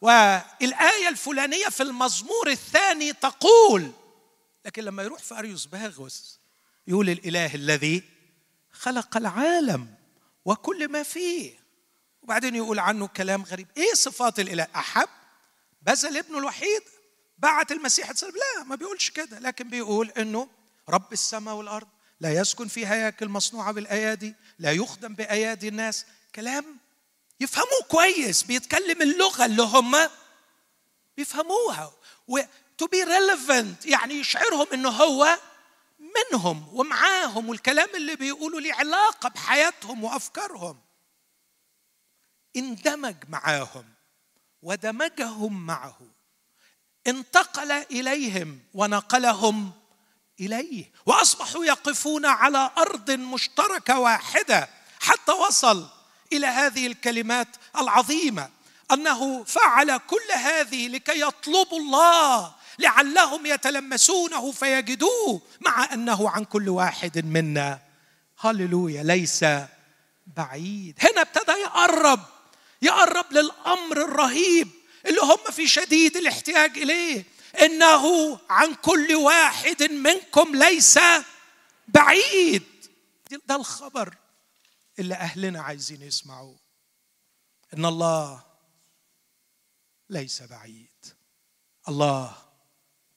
والآية الفلانية في المزمور الثاني تقول لكن لما يروح في أريوس باغوس يقول الإله الذي خلق العالم وكل ما فيه. وبعدين يقول عنه كلام غريب. إيه صفات الإله؟ أحب؟ بذل ابنه الوحيد؟ بعت المسيح لا ما بيقولش كده. لكن بيقول إنه رب السماء والأرض لا يسكن في هياكل مصنوعة بالأيادي لا يخدم بأيادي الناس. كلام يفهموه كويس. بيتكلم اللغة اللي هم بيفهموها. و to be relevant يعني يشعرهم إنه هو منهم ومعاهم. والكلام اللي بيقولوا ليه علاقة بحياتهم وأفكارهم. اندمج معاهم ودمجهم معه. انتقل إليهم ونقلهم إليه. وأصبحوا يقفون على أرض مشتركة واحدة حتى وصل إلى هذه الكلمات العظيمة أنه فعل كل هذه لكي يطلبوا الله لعلهم يتلمسونه فيجدوه مع أنه عن كل واحد منا. هللويا ليس بعيد. هنا ابتدى يقرب. يقرب للأمر الرهيب اللي هم في شديد الاحتياج إليه إنه عن كل واحد منكم ليس بعيد. ده الخبر اللي أهلنا عايزين يسمعوه إن الله ليس بعيد. الله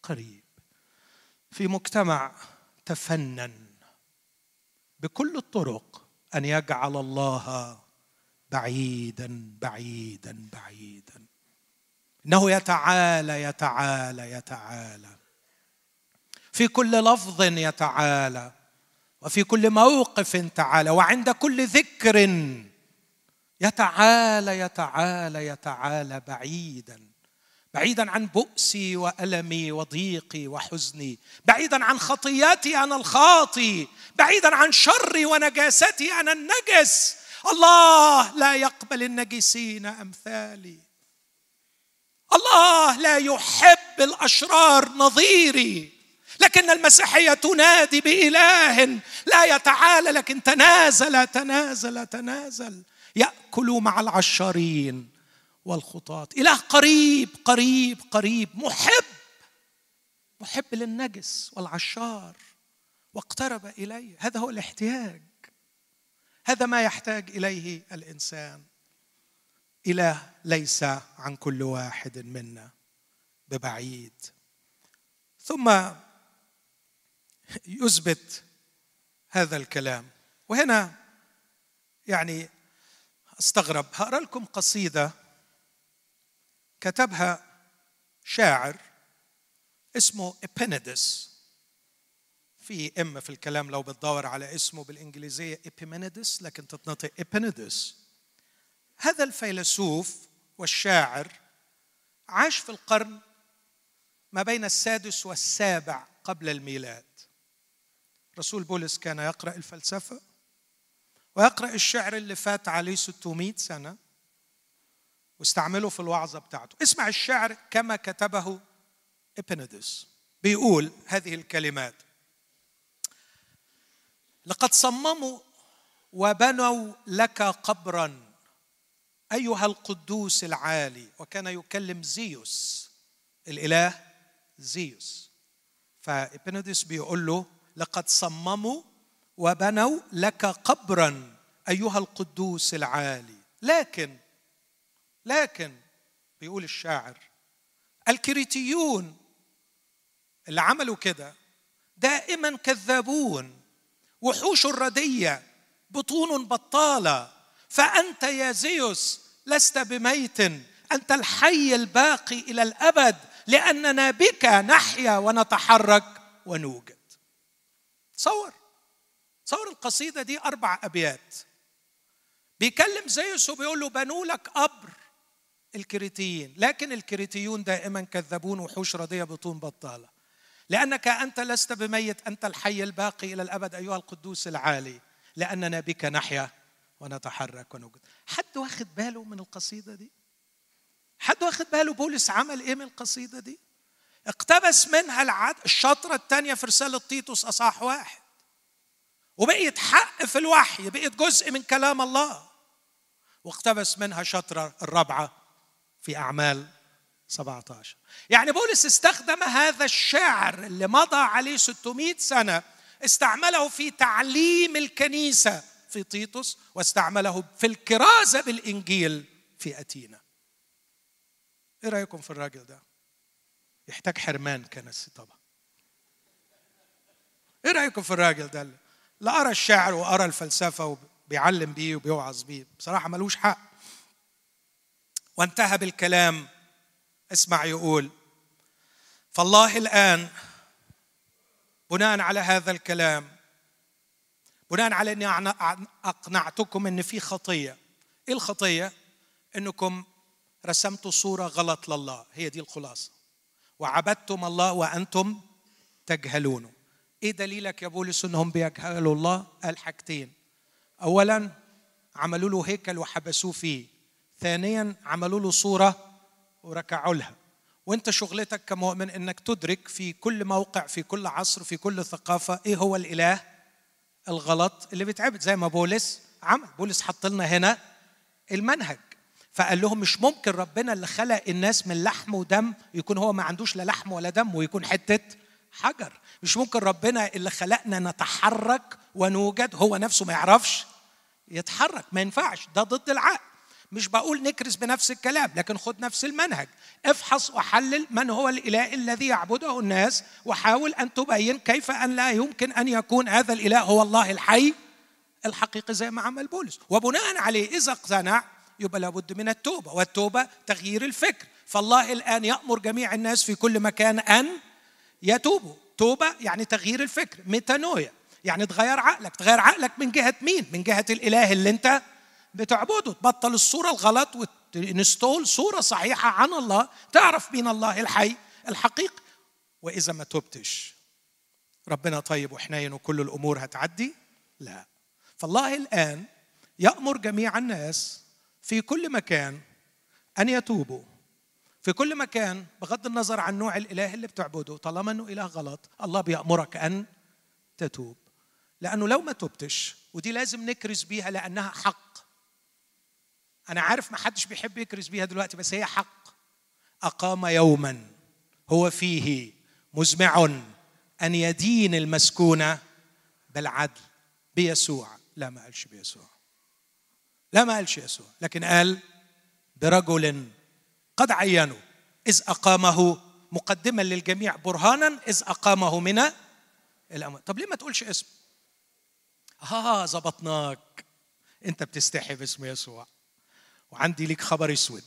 قريب. في مجتمع تفنن بكل الطرق أن يجعل الله بعيدا بعيدا بعيدا. إنه يتعالى يتعالى يتعالى. في كل لفظ يتعالى وفي كل موقف تعالى وعند كل ذكر يتعالى يتعالى يتعالى بعيدا. بعيدا عن بؤسي وألمي وضيقي وحزني. بعيدا عن خطياتي أنا الخاطي. بعيدا عن شري ونجاستي أنا النجس. الله لا يقبل النجسين أمثالي. الله لا يحب الأشرار نظيري. لكن المسيحية تنادي بإله لا يتعالى لكن تنازل تنازل تنازل. يأكل مع العشارين والخطاة. إله قريب قريب قريب. محب محب للنجس والعشار. واقترب إليه. هذا هو الاحتياج. هذا ما يحتاج إليه الإنسان. إله ليس عن كل واحد منا ببعيد. ثم يثبت هذا الكلام. وهنا يعني أستغرب هقرا لكم قصيدة كتبها شاعر اسمه إبينيدس في إم في الكلام لو بتدور على اسمه بالإنجليزية إبيمينيدس لكن تتنطق إبينيدس هذا الفيلسوف والشاعر عاش في القرن ما بين السادس والسابع قبل الميلاد. رسول بولس كان يقرأ الفلسفة ويقرأ الشعر اللي فات عليه 600 سنة واستعمله في الوعظة بتاعته. اسمع الشعر كما كتبه إبنيدس بيقول هذه الكلمات لقد صمموا وبنوا لك قبرا أيها القدوس العالي. وكان يكلم زيوس الإله زيوس. فإبنيدس بيقول له لقد صمموا وبنوا لك قبرا أيها القدوس العالي. لكن لكن بيقول الشاعر الكريتيون اللي عملوا كده دائما كذابون. وحوش الردية بطون بطالة. فأنت يا زيوس لست بميت أنت الحي الباقي إلى الأبد لأننا بك نحيا ونتحرك ونوجد. تصور تصور القصيدة دي أربع أبيات. بيكلم زيوس وبيقول له بنوا لك قبر الكريتيين لكن الكريتيون دائما كذبون وحوش رضيه بطون بطالة. لأنك أنت لست بميت أنت الحي الباقي إلى الأبد أيها القدوس العالي لأننا بك نحيا ونتحرك ونوجد حد واخد باله من القصيدة دي؟ حد واخد باله بولس عمل إيه من القصيدة دي؟ اقتبس منها العد الشطره الثانية في رسالة تيتوس اصح واحد. وبقيت حق في الوحي بقيت جزء من كلام الله. واقتبس منها شطره الرابعة في أعمال 17 يعني بولس استخدم هذا الشعر اللي مضى عليه 600 سنة استعمله في تعليم الكنيسة في تيتوس واستعمله في الكرازة بالإنجيل في أتينا إيه رأيكم في الراجل ده؟ يحتاج حرمان كنسي طبعا. إيه رأيكم في الراجل ده؟ لا أرى الشعر وأرى الفلسفة وبيعلم بيه وبيوعظ بيه. بصراحة ملوش حق. وانتهى بالكلام. اسمع يقول فالله الآن بناء على هذا الكلام بناء على أني أقنعتكم أن في خطية. إيه الخطية؟ أنكم رسمتوا صورة غلط لله. هي دي الخلاصة. وعبدتم الله وأنتم تجهلونه. إيه دليلك يا بولس إنهم بيجهلوا الله؟ قال حاجتين اولا عملوا له هيكل وحبسوه فيه. ثانيا عملوا له صورة وركعوا لها. وانت شغلتك كمؤمن إنك تدرك في كل موقع في كل عصر في كل ثقافة إيه هو الإله؟ الغلط اللي بيتعبد زي ما بولس عمل. بولس حط لنا هنا المنهج. فقال لهم مش ممكن ربنا اللي خلق الناس من لحم ودم يكون هو ما عندوش لا لحم ولا دم ويكون حتة حجر. مش ممكن ربنا اللي خلقنا نتحرك ونوجد هو نفسه ما يعرفش يتحرك. ما ينفعش. ده ضد العقل. مش بقول نكرس بنفس الكلام لكن خد نفس المنهج. افحص وحلل من هو الإله الذي يعبده الناس وحاول أن تبين كيف أن لا يمكن أن يكون هذا الإله هو الله الحي الحقيقي زي ما عمل بولس. وبناء عليه إذا اقتنع يبقى لابد من التوبة والتوبة تغيير الفكر. فالله الآن يأمر جميع الناس في كل مكان أن يتوبوا. توبة يعني تغيير الفكر ميتانويا. يعني تغير عقلك. تغير عقلك من جهة مين؟ من جهة الإله اللي أنت بتعبده. تبطل الصورة الغلط وتنستول صورة صحيحة عن الله تعرف مين الله الحي الحقيقي وإذا ما تبتش ربنا طيب وحنين وكل الأمور هتعدي؟ لا. فالله الآن يأمر جميع الناس في كل مكان أن يتوبوا. في كل مكان بغض النظر عن نوع الإله اللي بتعبده. طالما إنه إله غلط الله بيأمرك أن تتوب. لأنه لو ما تبتش ودي لازم نكرز بيها لأنها حق أنا عارف ما حدش بيحب يكرز بيها دلوقتي بس هي حق. أقام يوما هو فيه مزمع أن يدين المسكونة بالعدل بيسوع لا ما قالش بيسوع. لا ما قالش يسوع لكن قال برجل قد عينوا إذ أقامه مقدما للجميع برهانا إذ أقامه من الأموات. طب ليه ما تقولش اسم؟ ها ظبطناك. أنت بتستحي باسم يسوع. وعندي ليك خبر أسود.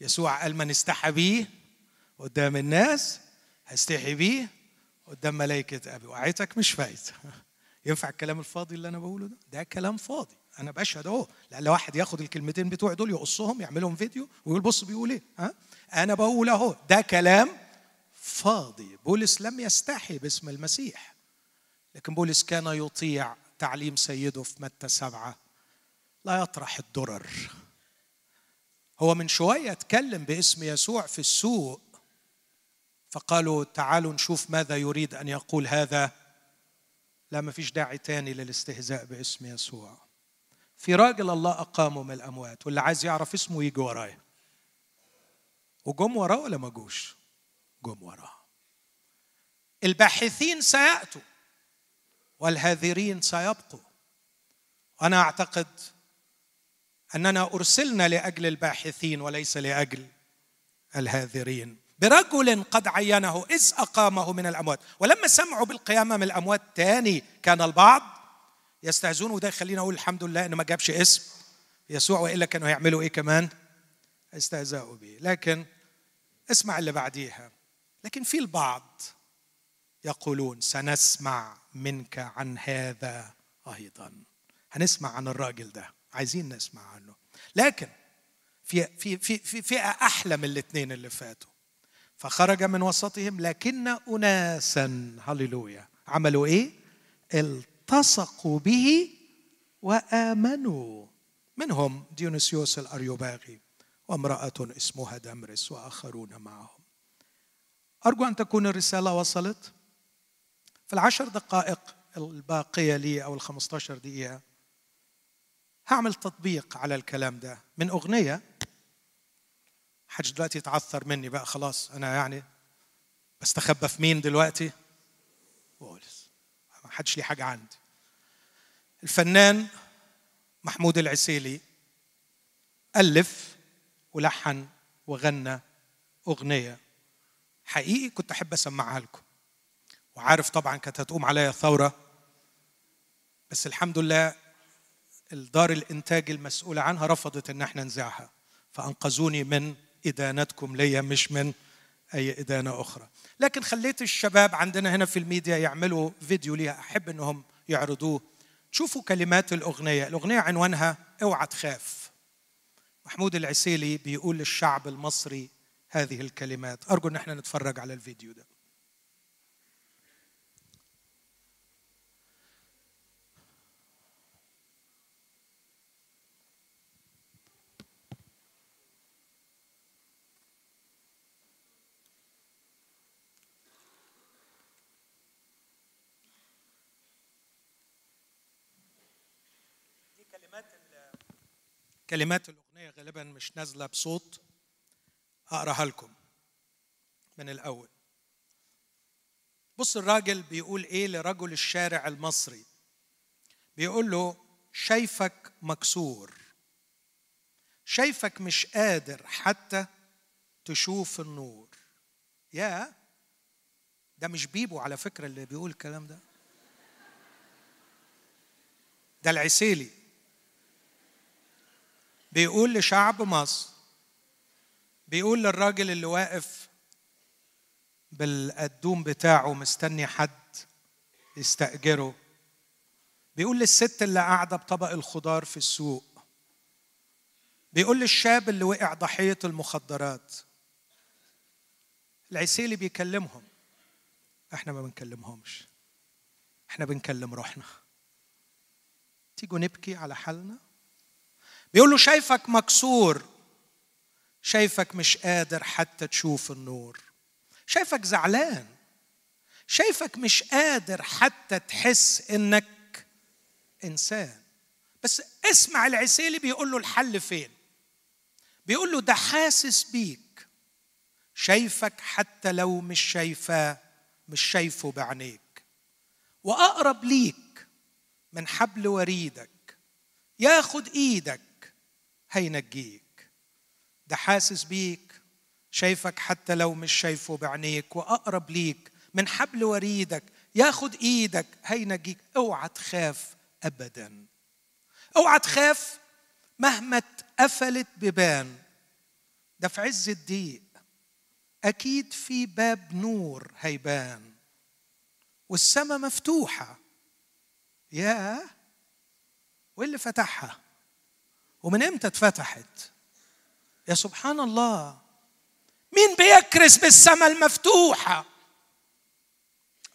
يسوع قال من استحى بيه قدام الناس هستحي بيه قدام ملائكة أبي. وعيتك مش فايت. [laughs] ينفع الكلام الفاضي اللي أنا بقوله ده؟ ده كلام فاضي. أنا بشهد أهو. لأن واحد ياخد الكلمتين بتوعي دول يقصهم يعملهم فيديو ويقول بص بيقول إيه ها؟ أنا بقول أهو. ده كلام فاضي. بولس لم يستحي باسم المسيح. لكن بولس كان يطيع تعليم سيده في متى سبعة. لا يطرح الدرر. هو من شوية اتكلم باسم يسوع في السوق. فقالوا تعالوا نشوف ماذا يريد أن يقول هذا. لا ما فيش داعي تاني للاستهزاء باسم يسوع. في راجل الله أقامه من الأموات واللي عايز يعرف اسمه يجي ورايا. وجم وراه ولا ما جوش؟ جم وراه. الباحثين سيأتوا والهاذرين سيبقوا. أنا أعتقد أننا أرسلنا لأجل الباحثين وليس لأجل الهاذرين. برجل قد عينه إذ أقامه من الأموات. ولما سمعوا بالقيامة من الأموات تاني كان البعض يستهزون وده يخلينا أقول الحمد لله إنه ما جابش اسم. يسوع وإلا كانوا هيعملوا إيه كمان؟ استهزاؤوا به لكن اسمع اللي بعديها. لكن في البعض يقولون سنسمع منك عن هذا أيضا. هنسمع عن الراجل ده. عايزين نسمع عنه. لكن في في في في فئة أحلى من الاثنين اللي فاتوا. فخرج من وسطهم لكن اناسا هللويا عملوا إيه؟ التصقوا به وآمنوا. منهم ديونيسيوس الأريوباغي وامرأة اسمها دمرس وآخرون معهم. أرجو أن تكون الرسالة وصلت؟ في العشر دقائق الباقية لي أو الخمستاشر دقيقة هعمل تطبيق على الكلام ده من أغنية. حدش دلوقتي يتعثر مني بقى خلاص أنا يعني بستخبى في مين دلوقتي؟ بولس ما حدش ليه حاجة عندي. الفنان محمود العسيلي ألف ولحن وغنى أغنية. حقيقي كنت أحب أسمعها لكم. وعارف طبعا كانت هتقوم عليا ثورة بس الحمد لله الدار الإنتاج المسؤولة عنها رفضت إن إحنا نذاعها فأنقذوني من إدانتكم ليا مش من أي إدانة أخرى. لكن خليت الشباب عندنا هنا في الميديا يعملوا فيديو ليها. أحب إنهم يعرضوه. شوفوا كلمات الأغنية. الأغنية عنوانها أوعى تخاف. محمود العسيلي بيقول للشعب المصري هذه الكلمات. أرجو أن إحنا نتفرج على الفيديو ده. كلمات الأغنية غالبا مش نازلة بصوت أقراها لكم من الأول. بص الراجل بيقول إيه لرجل الشارع المصري؟ بيقول له شايفك مكسور. شايفك مش قادر حتى تشوف النور. يا ده مش بيبو على فكرة اللي بيقول الكلام ده. ده العسيلي. بيقول لشعب مصر بيقول للراجل اللي واقف بالقدوم بتاعه مستني حد يستأجره. بيقول للست اللي قاعدة بطبق الخضار في السوق. بيقول للشاب اللي وقع ضحية المخدرات. العسيلي بيكلمهم. إحنا ما بنكلمهمش. إحنا بنكلم روحنا. تيجوا نبكي على حالنا؟ بيقول له شايفك مكسور شايفك مش قادر حتى تشوف النور. شايفك زعلان شايفك مش قادر حتى تحس إنك إنسان. بس اسمع العسيلي بيقول له الحل فين. بيقول له ده حاسس بيك. شايفك حتى لو مش شايفاه مش شايفه بعينيك. وأقرب ليك من حبل وريدك. ياخد إيدك هينجيك. ده حاسس بيك شايفك حتى لو مش شايفه بعينيك وأقرب ليك من حبل وريدك ياخد إيدك هينجيك. أوعى تخاف ابدا. أوعى تخاف مهما اتقفلت ببان. ده في عز الضيق. أكيد في باب نور هيبان. والسماء مفتوحة. يا واللي فتحها؟ ومن إمتى اتفتحت؟ يا سبحان الله. مين بيكرس بالسماء المفتوحة؟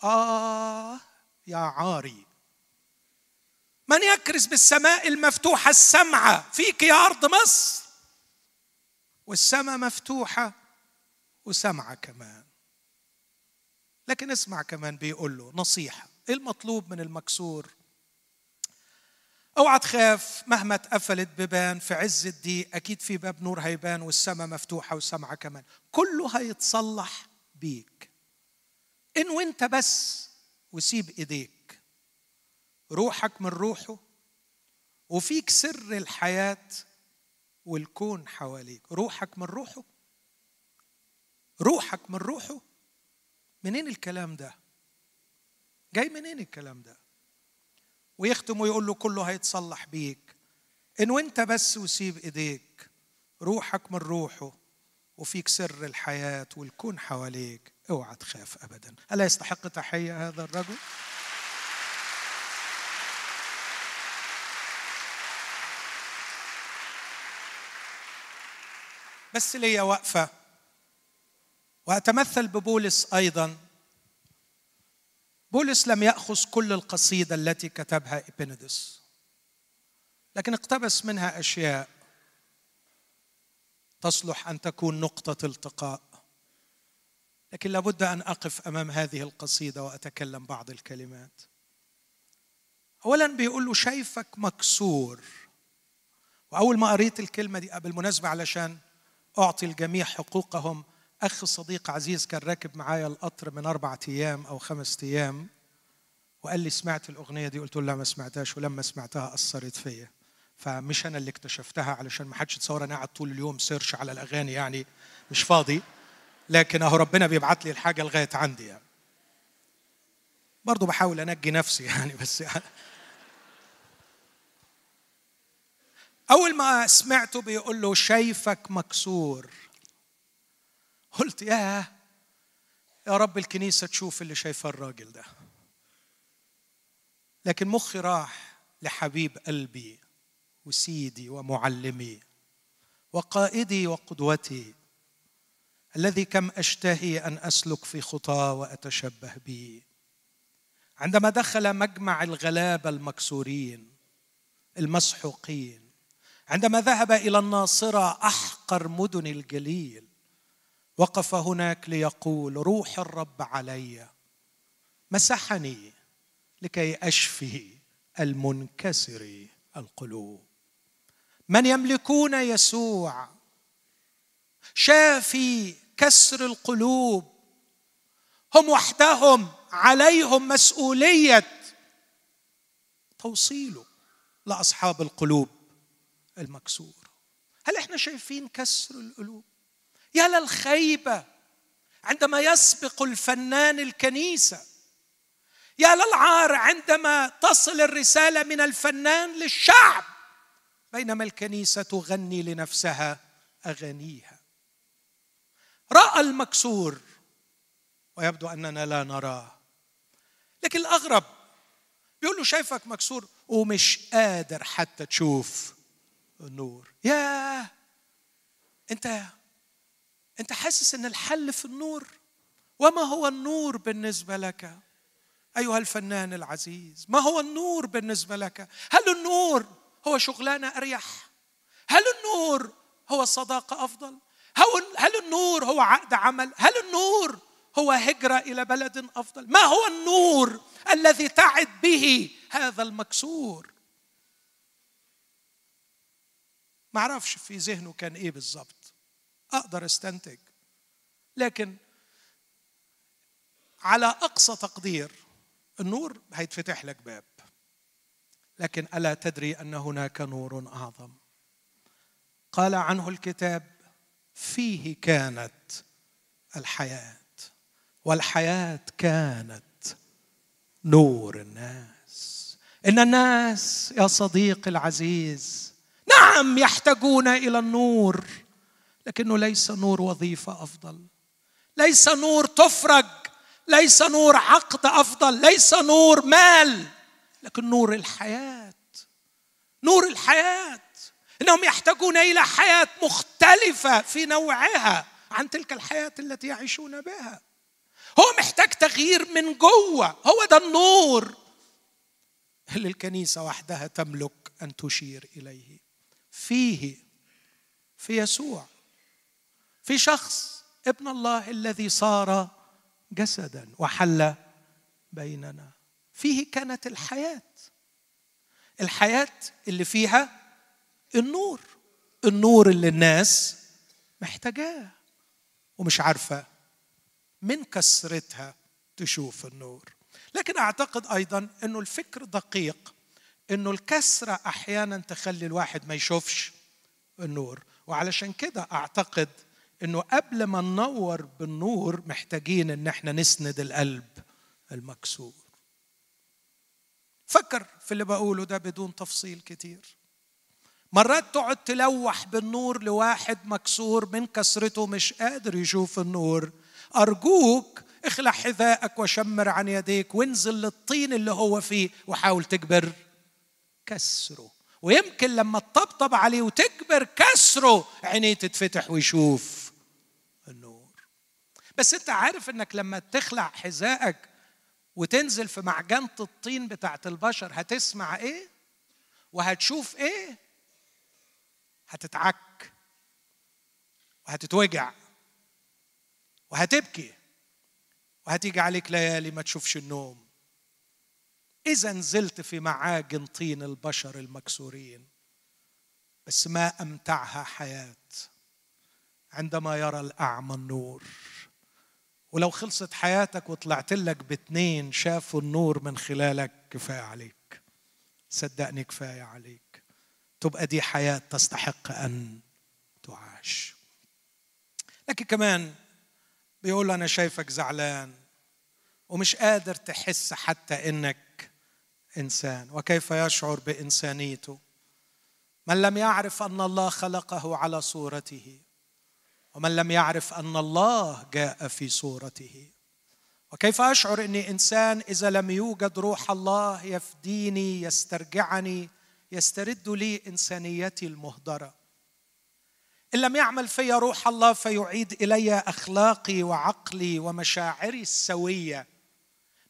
آه يا عاري. من يكرس بالسماء المفتوحة؟ السمعة. فيك يا أرض مصر. والسماء مفتوحة وسمعة كمان. لكن اسمع كمان بيقول له نصيحة. إيه المطلوب من المكسور أوعى تخاف مهما اتقفلت ببان في عز الضيق أكيد في باب نور هيبان والسماء مفتوحة وسمعة كمان. كله هيتصلح بيك. إن وإنت بس وسيب إيديك. روحك من روحه وفيك سر الحياة والكون حواليك. روحك من روحه روحك من روحه. منين الكلام ده؟ جاي منين الكلام ده؟ ويختم ويقول له كله هيتصلح بيك. إن وإنت بس وسيب إيديك روحك من روحه وفيك سر الحياة والكون حواليك. أوعى تخاف ابدا. الا يستحق تحية هذا الرجل؟ بس ليا وقفة وأتمثل ببولس أيضا. بولس لم يأخذ كل القصيدة التي كتبها إبندس لكن اقتبس منها أشياء تصلح أن تكون نقطة التقاء. لكن لابد أن أقف أمام هذه القصيدة وأتكلم بعض الكلمات. أولا بيقول له شايفك مكسور. وأول ما قريت الكلمة دي بالمناسبة علشان أعطي الجميع حقوقهم أخ صديق عزيز كان راكب معايا القطر من أربعة أيام أو خمسة أيام وقال لي سمعت الأغنية دي قلت له لا ما سمعتهاش ولما سمعتها أثرت فيا. فمش أنا اللي اكتشفتها علشان ما حدش يتصور أنا قاعد طول اليوم سيرش على الأغاني يعني مش فاضي لكن أهو ربنا بيبعت لي الحاجة لغاية عندي يعني. برضه بحاول أنجي نفسي [laughs] يعني بس يعني أول ما سمعته بيقول له شايفك مكسور. قلت يا يا رب الكنيسة تشوف اللي شايفه الراجل ده. لكن مخي راح لحبيب قلبي وسيدي ومعلمي وقائدي وقدوتي الذي كم أشتهي أن أسلك في خطاه وأتشبه به عندما دخل مجمع الغلابة المكسورين المسحوقين عندما ذهب إلى الناصرة أحقر مدن الجليل وقف هناك ليقول روح الرب علي مسحني لكي أشفي المنكسر القلوب. من يملكون يسوع؟ شافي كسر القلوب. هم وحدهم عليهم مسؤولية. توصيله لأصحاب القلوب المكسوره هل إحنا شايفين كسر القلوب؟ يا للخيبه عندما يسبق الفنان الكنيسة يا للعار عندما تصل الرسالة من الفنان للشعب بينما الكنيسة تغني لنفسها أغانيها. رأى المكسور ويبدو أننا لا نراه. لكن الأغرب بيقول له شايفك مكسور ومش قادر حتى تشوف النور. يا أنت انت حاسس ان الحل في النور. وما هو النور بالنسبة لك؟ أيها الفنان العزيز ما هو النور بالنسبة لك؟ هل النور هو شغلانة أريح؟ هل النور هو صداقة أفضل؟ هل النور هو عقد عمل؟ هل النور هو هجرة إلى بلد أفضل؟ ما هو النور الذي تعد به هذا المكسور؟ ما أعرفش في ذهنه كان إيه بالظبط. أقدر أستنتج. لكن على أقصى تقدير النور هيتفتح لك باب. لكن ألا تدري أن هناك نور أعظم؟ قال عنه الكتاب فيه كانت الحياة والحياة كانت نور الناس. إن الناس يا صديقي العزيز نعم يحتاجون إلى النور. لكنه ليس نور وظيفة أفضل. ليس نور تفرج. ليس نور عقد أفضل. ليس نور مال. لكن نور الحياة. نور الحياة. إنهم يحتاجون إلى حياة مختلفة في نوعها عن تلك الحياة التي يعيشون بها. هو محتاج تغيير من جوة. هو ده النور. اللي الكنيسة وحدها تملك أن تشير إليه؟ فيه في يسوع. في شخص ابن الله الذي صار جسدا وحل بيننا. فيه كانت الحياة. الحياة اللي فيها النور. النور اللي الناس محتاجاه ومش عارفة من كسرتها تشوف النور. لكن أعتقد أيضا إنه الفكر دقيق إنه الكسرة أحيانا تخلي الواحد ما يشوفش النور. وعلشان كده أعتقد إنه قبل ما ننور بالنور محتاجين إن إحنا نسند القلب المكسور. فكر في اللي بقوله ده بدون تفصيل كتير. مرات تقعد تلوح بالنور لواحد مكسور من كسرته مش قادر يشوف النور. أرجوك اخلع حذائك وشمر عن يديك وانزل للطين اللي هو فيه وحاول تجبر كسره. ويمكن لما تطبطب عليه وتجبر كسره عينيه تتفتح ويشوف. بس انت عارف انك لما تخلع حذائك وتنزل في معجنة الطين بتاعت البشر هتسمع إيه؟ وهتشوف إيه؟ هتتعك وهتتوجع وهتبكي وهتيجي عليك ليالي ما تشوفش النوم. إذا نزلت في معاجن طين البشر المكسورين بس ما أمتعها حياة عندما يرى الأعمى النور. ولو خلصت حياتك وطلعت لك باتنين شافوا النور من خلالك كفاية عليك. صدقني كفاية عليك. تبقى دي حياة تستحق أن تعاش. لكن كمان بيقول أنا شايفك زعلان ومش قادر تحس حتى إنك إنسان. وكيف يشعر بإنسانيته؟ من لم يعرف أن الله خلقه على صورته. ومن لم يعرف أن الله جاء في صورته. وكيف أشعر إني إنسان إذا لم يوجد روح الله يفديني يسترجعني يسترد لي إنسانيتي المهدرة؟ إن لم يعمل في روح الله فيعيد إلي أخلاقي وعقلي ومشاعري السوية.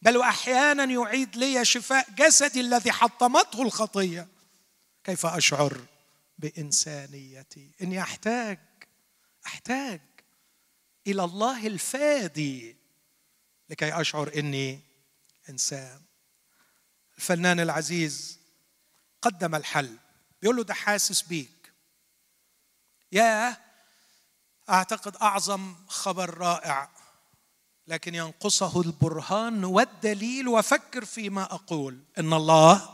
بل واحيانا يعيد لي شفاء جسدي الذي حطمته الخطية. كيف أشعر بإنسانيتي؟ إني أحتاج أحتاج إلى الله الفادي لكي أشعر إني إنسان. الفنان العزيز قدم الحل. بيقول له ده حاسس بيك. يا أعتقد أعظم خبر رائع لكن ينقصه البرهان والدليل. وفكر فيما أقول إن الله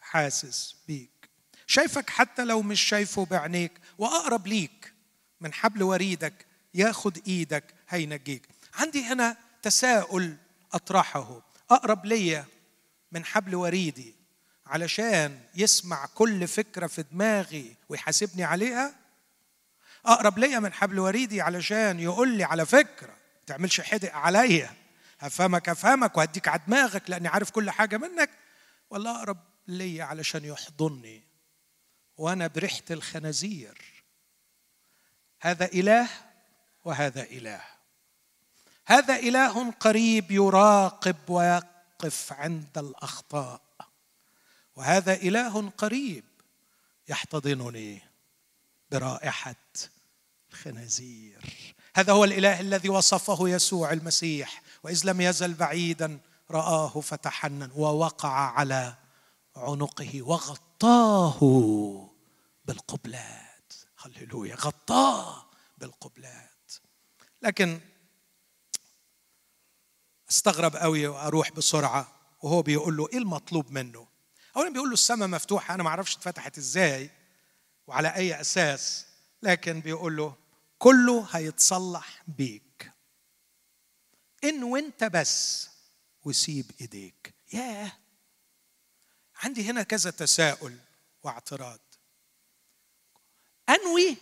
حاسس بيك. شايفك حتى لو مش شايفه بعينيك وأقرب ليك. من حبل وريدك ياخد إيدك هينجيك. عندي هنا تساؤل اطرحه. اقرب ليا من حبل وريدي علشان يسمع كل فكرة في دماغي ويحاسبني عليها؟ اقرب ليا من حبل وريدي علشان يقول لي على فكرة. ما تعملش حدق عليا. هفهمك افهمك وهديك على دماغك لاني عارف كل حاجة منك. ولا اقرب ليا علشان يحضني. وأنا بريحة الخنازير. هذا إله وهذا إله. هذا إله قريب يراقب ويقف عند الأخطاء. وهذا إله قريب يحتضنني برائحة الخنازير. هذا هو الإله الذي وصفه يسوع المسيح وإذ لم يزل بعيدا رآه فتحنن ووقع على عنقه وغطاه بالقبلات هللويا غطاه بالقبلات. لكن استغرب قوي وأروح بسرعة وهو بيقول له إيه المطلوب منه؟ اولا بيقول له السماء مفتوحة أنا ما أعرفش اتفتحت إزاي وعلى أي أساس لكن بيقول له كله هيتصلح بيك. إن وأنت بس وسيب إيديك. ياه! عندي هنا كذا تساؤل واعتراض. أنوي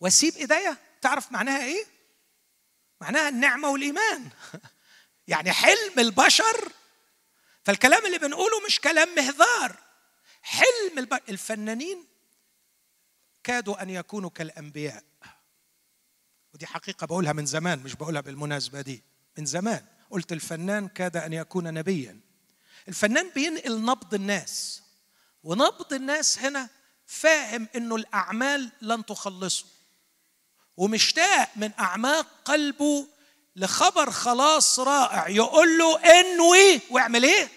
وأسيب إيديا. تعرف معناها إيه؟ معناها النعمة والإيمان. [laughs] يعني حلم البشر. فالكلام اللي بنقوله مش كلام مهذار حلم الب... الفنانين كادوا أن يكونوا كالأنبياء. ودي حقيقة بقولها من زمان مش بقولها بالمناسبة دي من زمان. قلت الفنان كاد أن يكون نبيا. الفنان بينقل نبض الناس. ونبض الناس هنا فاهم إنه الأعمال لن تخلصه. ومشتاق من أعماق قلبه لخبر خلاص رائع يقول له إنوي واعمل إيه؟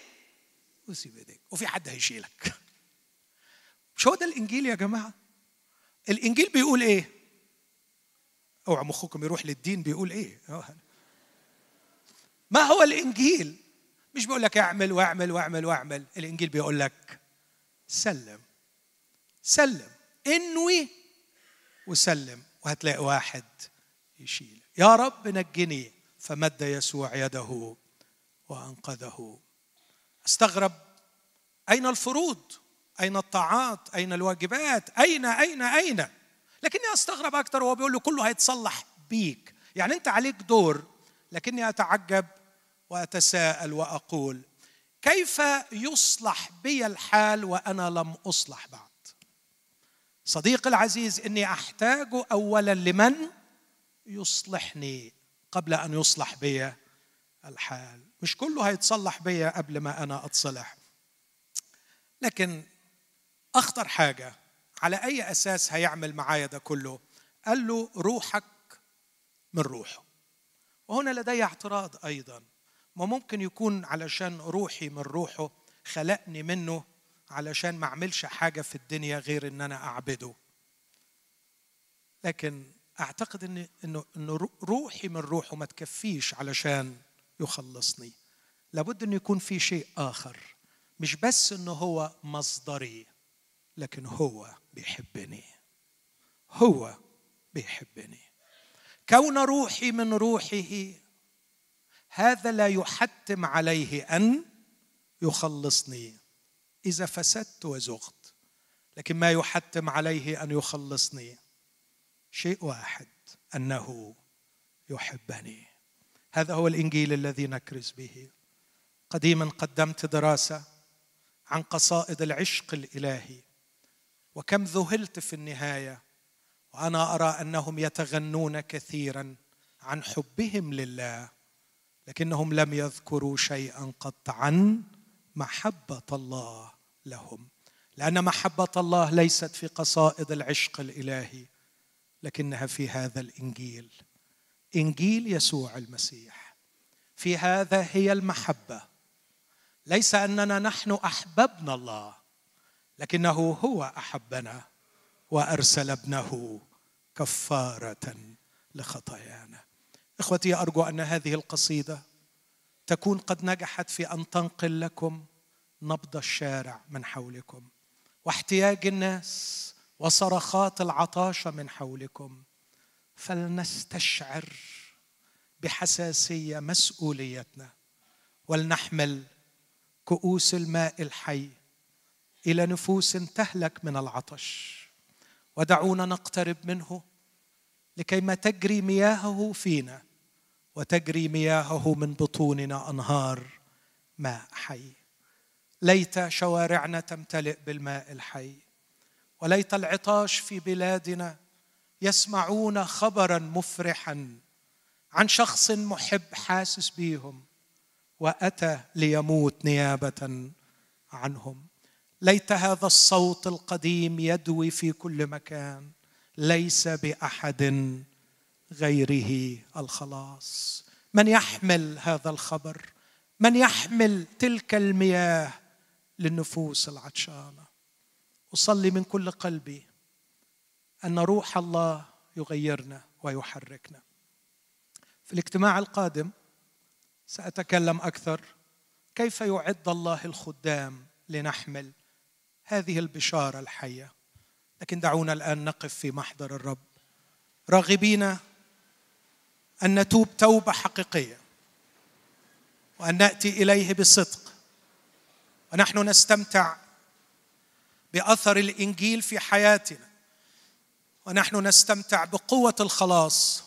وسيب إيديك. وفي حد هيشيلك. مش هو ده الإنجيل يا جماعة؟ الإنجيل بيقول إيه؟ أوعى مخكم يروح للدين بيقول إيه؟ ما هو الإنجيل؟ مش بيقول لك اعمل واعمل واعمل واعمل. الإنجيل بيقول لك سلم. سلم. إنوي وسلم وهتلاقي واحد يشيل. يا رب نجني فمد يسوع يده وأنقذه. أستغرب أين الفروض؟ أين الطاعات؟ أين الواجبات؟ أين أين أين؟ لكني أستغرب أكثر وهو بيقول له كله هيتصلح بيك. يعني أنت عليك دور لكني أتعجب وأتساءل وأقول كيف يصلح بي الحال وأنا لم أصلح بعد؟ صديقي العزيز إني أحتاج اولا لمن يصلحني قبل أن يصلح بي الحال. مش كله هيتصلح بي قبل ما أنا أتصلح. لكن أخطر حاجة على أي أساس هيعمل معايا ده كله؟ قال له روحك من روحه. وهنا لدي اعتراض أيضا. ما ممكن يكون علشان روحي من روحه خلقني منه علشان ما اعملش حاجة في الدنيا غير ان أنا اعبده. لكن اعتقد ان انه انه روحي من روحه ما تكفيش علشان يخلصني. لابد انه يكون في شيء آخر مش بس انه هو مصدري لكن هو بيحبني. هو بيحبني. كون روحي من روحه هذا لا يحتم عليه أن يخلصني. إذا فسدت وزغت لكن ما يحتم عليه أن يخلصني. شيء واحد أنه يحبني. هذا هو الإنجيل الذي نكرز به. قديما قدمت دراسة عن قصائد العشق الإلهي وكم ذهلت في النهاية وأنا أرى أنهم يتغنون كثيرا عن حبهم لله لكنهم لم يذكروا شيئا قط عن محبة الله. لهم. لأن محبة الله ليست في قصائد العشق الإلهي لكنها في هذا الإنجيل. إنجيل يسوع المسيح. في هذا هي المحبة. ليس أننا نحن أحببنا الله لكنه هو أحبنا وأرسل ابنه كفارة لخطايانا. إخوتي أرجو أن هذه القصيدة تكون قد نجحت في أن تنقل لكم نبض الشارع من حولكم واحتياج الناس وصرخات العطاش من حولكم. فلنستشعر بحساسية مسؤوليتنا ولنحمل كؤوس الماء الحي إلى نفوس تهلك من العطش. ودعونا نقترب منه لكي ما تجري مياهه فينا وتجري مياهه من بطوننا أنهار ماء حي. ليت شوارعنا تمتلئ بالماء الحي. وليت العطاش في بلادنا يسمعون خبرا مفرحا عن شخص محب حاسس بيهم وأتى ليموت نيابة عنهم. ليت هذا الصوت القديم يدوي في كل مكان. ليس بأحد غيره الخلاص. من يحمل هذا الخبر؟ من يحمل تلك المياه؟ للنفوس العطشانة. أصلي من كل قلبي أن روح الله يغيرنا ويحركنا. في الاجتماع القادم سأتكلم أكثر كيف يعد الله الخدام لنحمل هذه البشارة الحية. لكن دعونا الآن نقف في محضر الرب. راغبين أن نتوب توبة حقيقية وأن نأتي إليه بصدق. ونحن نستمتع بأثر الإنجيل في حياتنا. ونحن نستمتع بقوة الخلاص.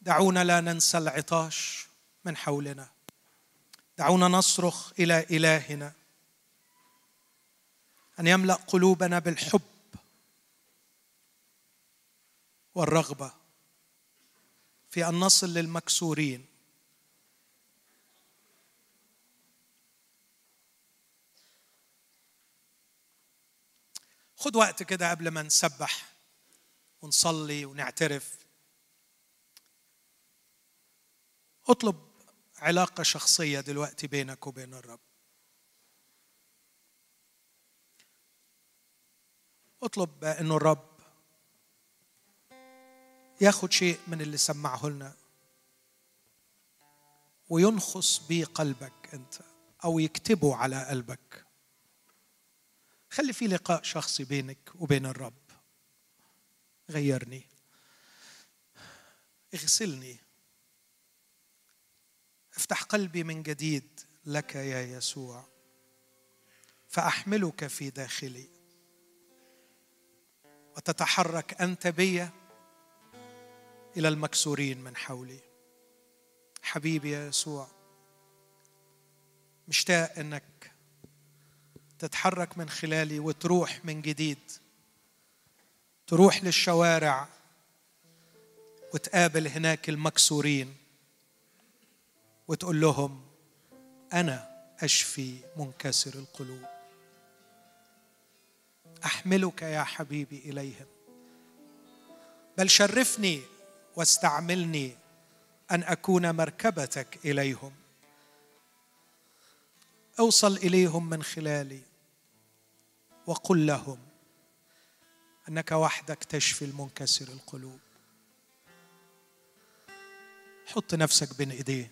دعونا لا ننسى العطاش من حولنا. دعونا نصرخ إلى إلهنا. أن يملأ قلوبنا بالحب والرغبة في أن نصل للمكسورين. خد وقت كده قبل ما نسبح ونصلي ونعترف. اطلب علاقة شخصية دلوقتي بينك وبين الرب. اطلب انه الرب ياخد شيء من اللي سمعه لنا وينخص بيه قلبك أنت أو يكتبه على قلبك. خلي في لقاء شخصي بينك وبين الرب. غيرني. اغسلني. افتح قلبي من جديد لك يا يسوع. فأحملك في داخلي. وتتحرك أنت بي إلى المكسورين من حولي. حبيبي يا يسوع مشتاق إنك تتحرك من خلالي وتروح من جديد. تروح للشوارع وتقابل هناك المكسورين وتقول لهم أنا أشفي منكسر القلوب. أحملك يا حبيبي إليهم. بل شرفني واستعملني أن أكون مركبتك إليهم. أوصل إليهم من خلالي. وقل لهم أنك وحدك تشفي المنكسر القلوب. حط نفسك بين إيديه.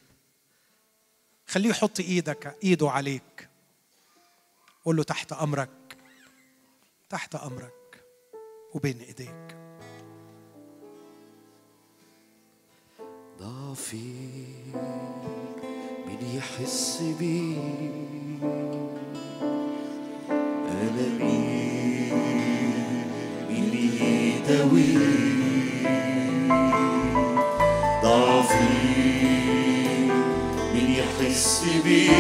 خليه يحط إيدك إيده عليك. قول له تحت أمرك تحت أمرك وبين إيديك. ضعفي. مين يحس بي. أنا مين مين يداوي. ضعفي مين يحس بي.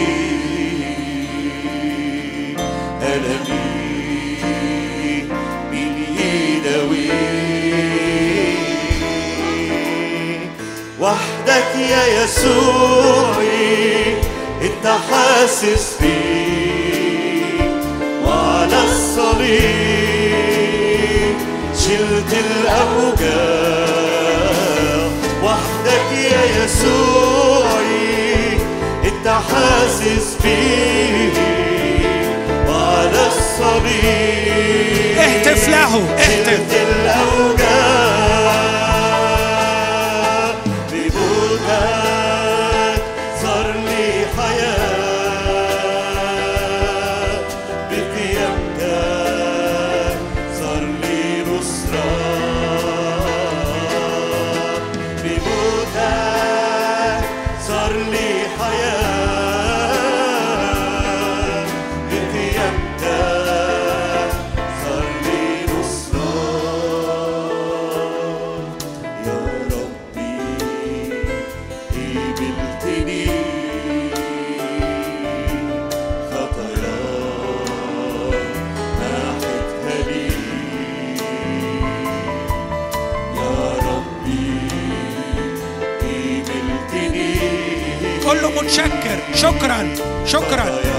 وحدك يا يسوعي إنت حاسس بي وعلى الصليب. شلت الأوجاع وحدك يا يسوعي إنت حاسس بي وعلى الصليب. اهتف له اهتف. شكرا شكرا.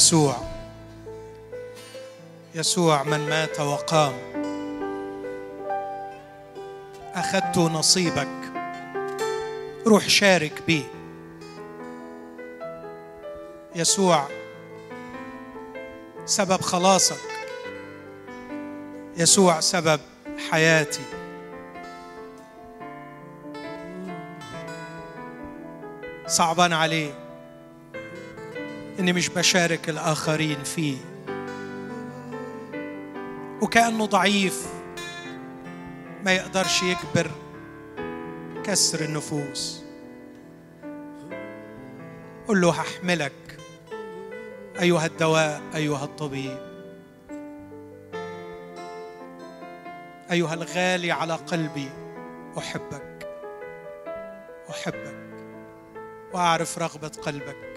يسوع. يسوع من مات وقام. أخذت نصيبك. روح شارك بيه يسوع سبب خلاصك. يسوع سبب حياتي. صعبان عليه. إني مش بشارك الآخرين فيه. وكأنه ضعيف ما يقدرش يجبر كسر النفوس. قل له هحملك أيها الدواء أيها الطبيب. أيها الغالي على قلبي أحبك أحبك وأعرف رغبة قلبك.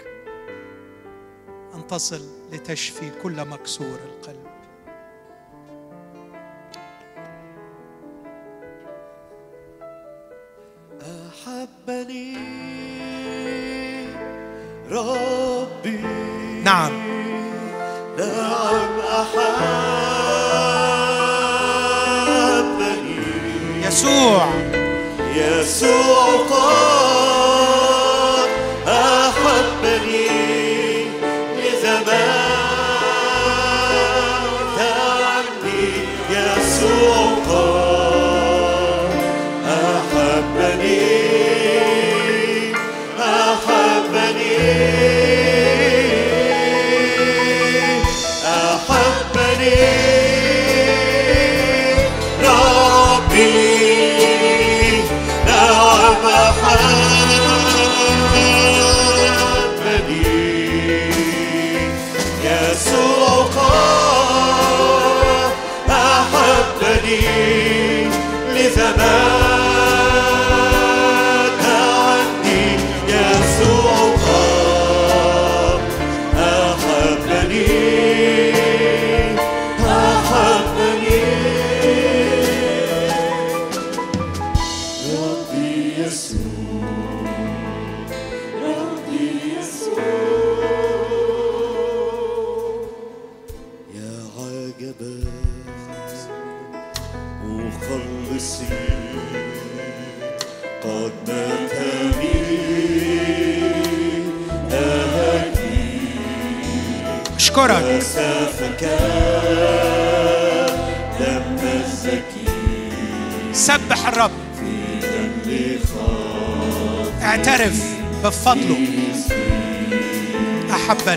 ان تصل لتشفي كل مكسور القلب. سبح الرب. اعترف بفضله. عجبا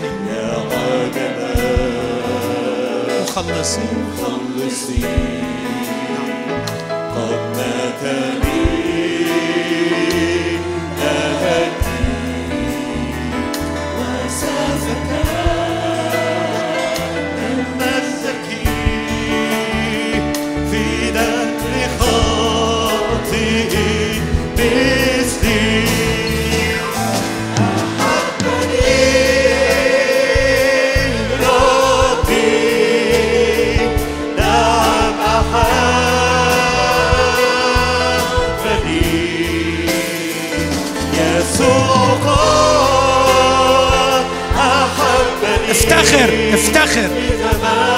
مخلصي مخلصي قد ماتني افتخر افتخر.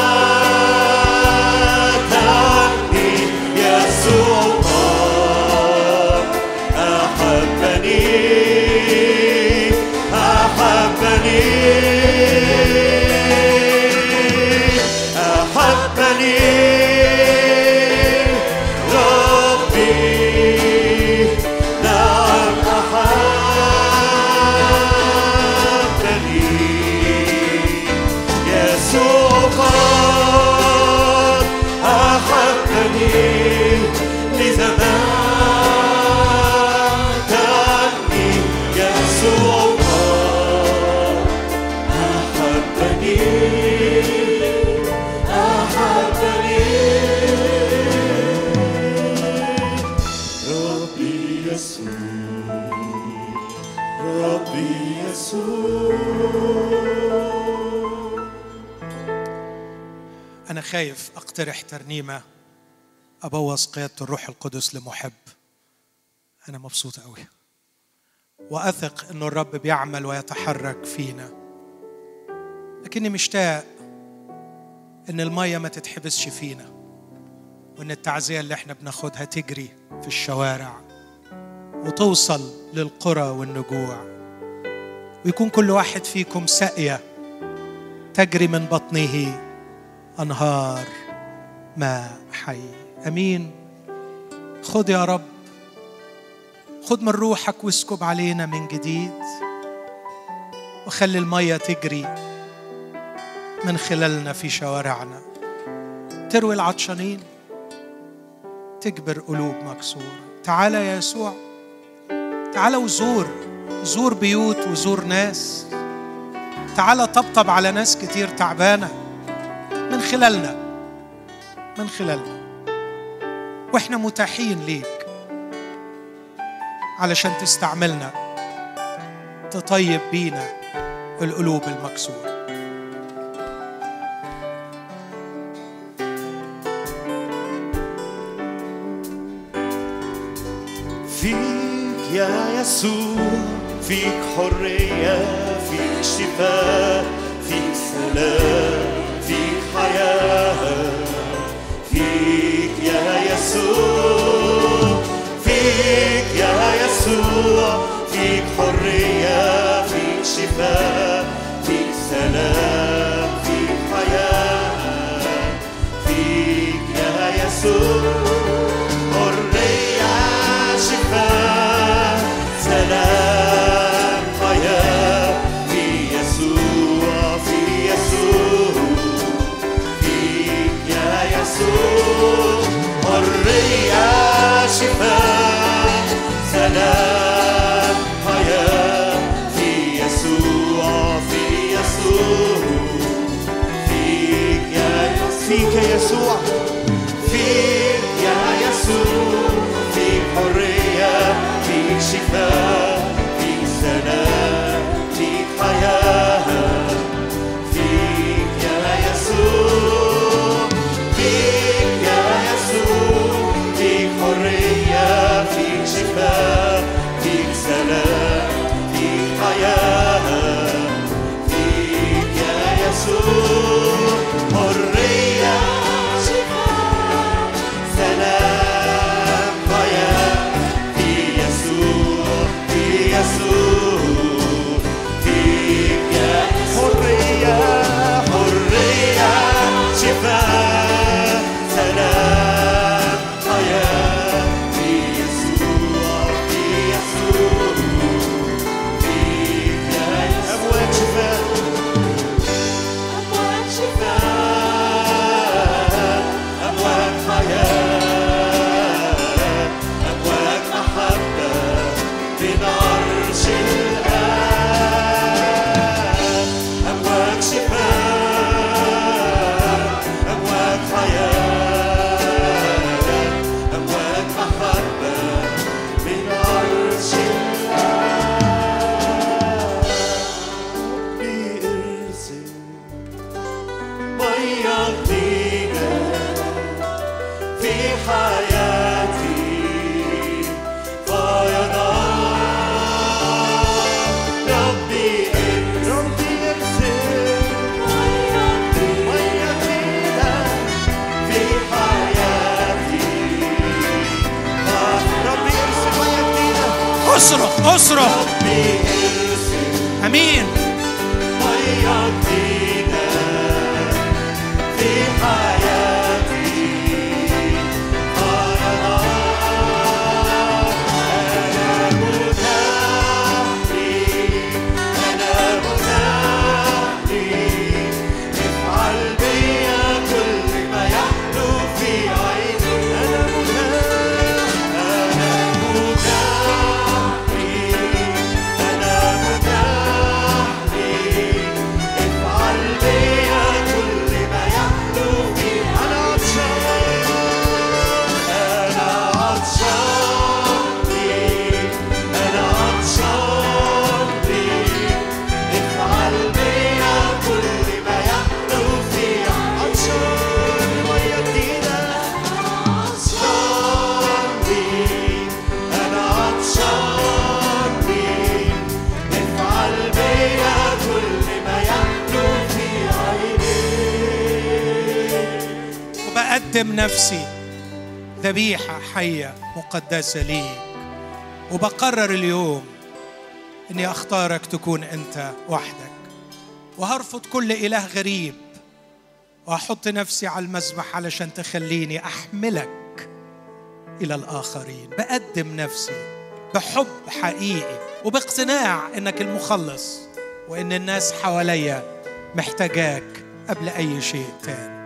خايف أقترح ترنيمة أبوظ قيادة الروح القدس لمحب. أنا مبسوط أوي. وأثق أنه الرب بيعمل ويتحرك فينا. لكني مشتاق أن المية ما تتحبسش فينا. وأن التعزية اللي إحنا بناخدها تجري في الشوارع. وتوصل للقرى والنجوع. ويكون كل واحد فيكم ساقية تجري من بطنه. أنهار ماء حي. أمين. خد يا رب خد من روحك واسكب علينا من جديد وخلي المية تجري من خلالنا في شوارعنا. تروي العطشانين تجبر قلوب مكسورة. تعال يا يسوع تعال وزور زور بيوت وزور ناس. تعال طبطب على ناس كتير تعبانة. خلالنا من خلالنا؟ وإحنا متاحين ليك علشان تستعملنا تطيب بينا القلوب المكسورة. فيك يا يسوع فيك حرية فيك شفاء فيك سلام حرية فيك شفاء فيك سلام فيك حياة. فيك يا يسوع. المقدسة ليك. وبقرر اليوم إني أختارك تكون أنت وحدك. وهرفض كل إله غريب. وأحط نفسي على المذبح علشان تخليني أحملك إلى الآخرين. بقدم نفسي بحب حقيقي. وباقتناع إنك المخلص. وإن الناس حواليا محتاجاك قبل أي شيء تاني.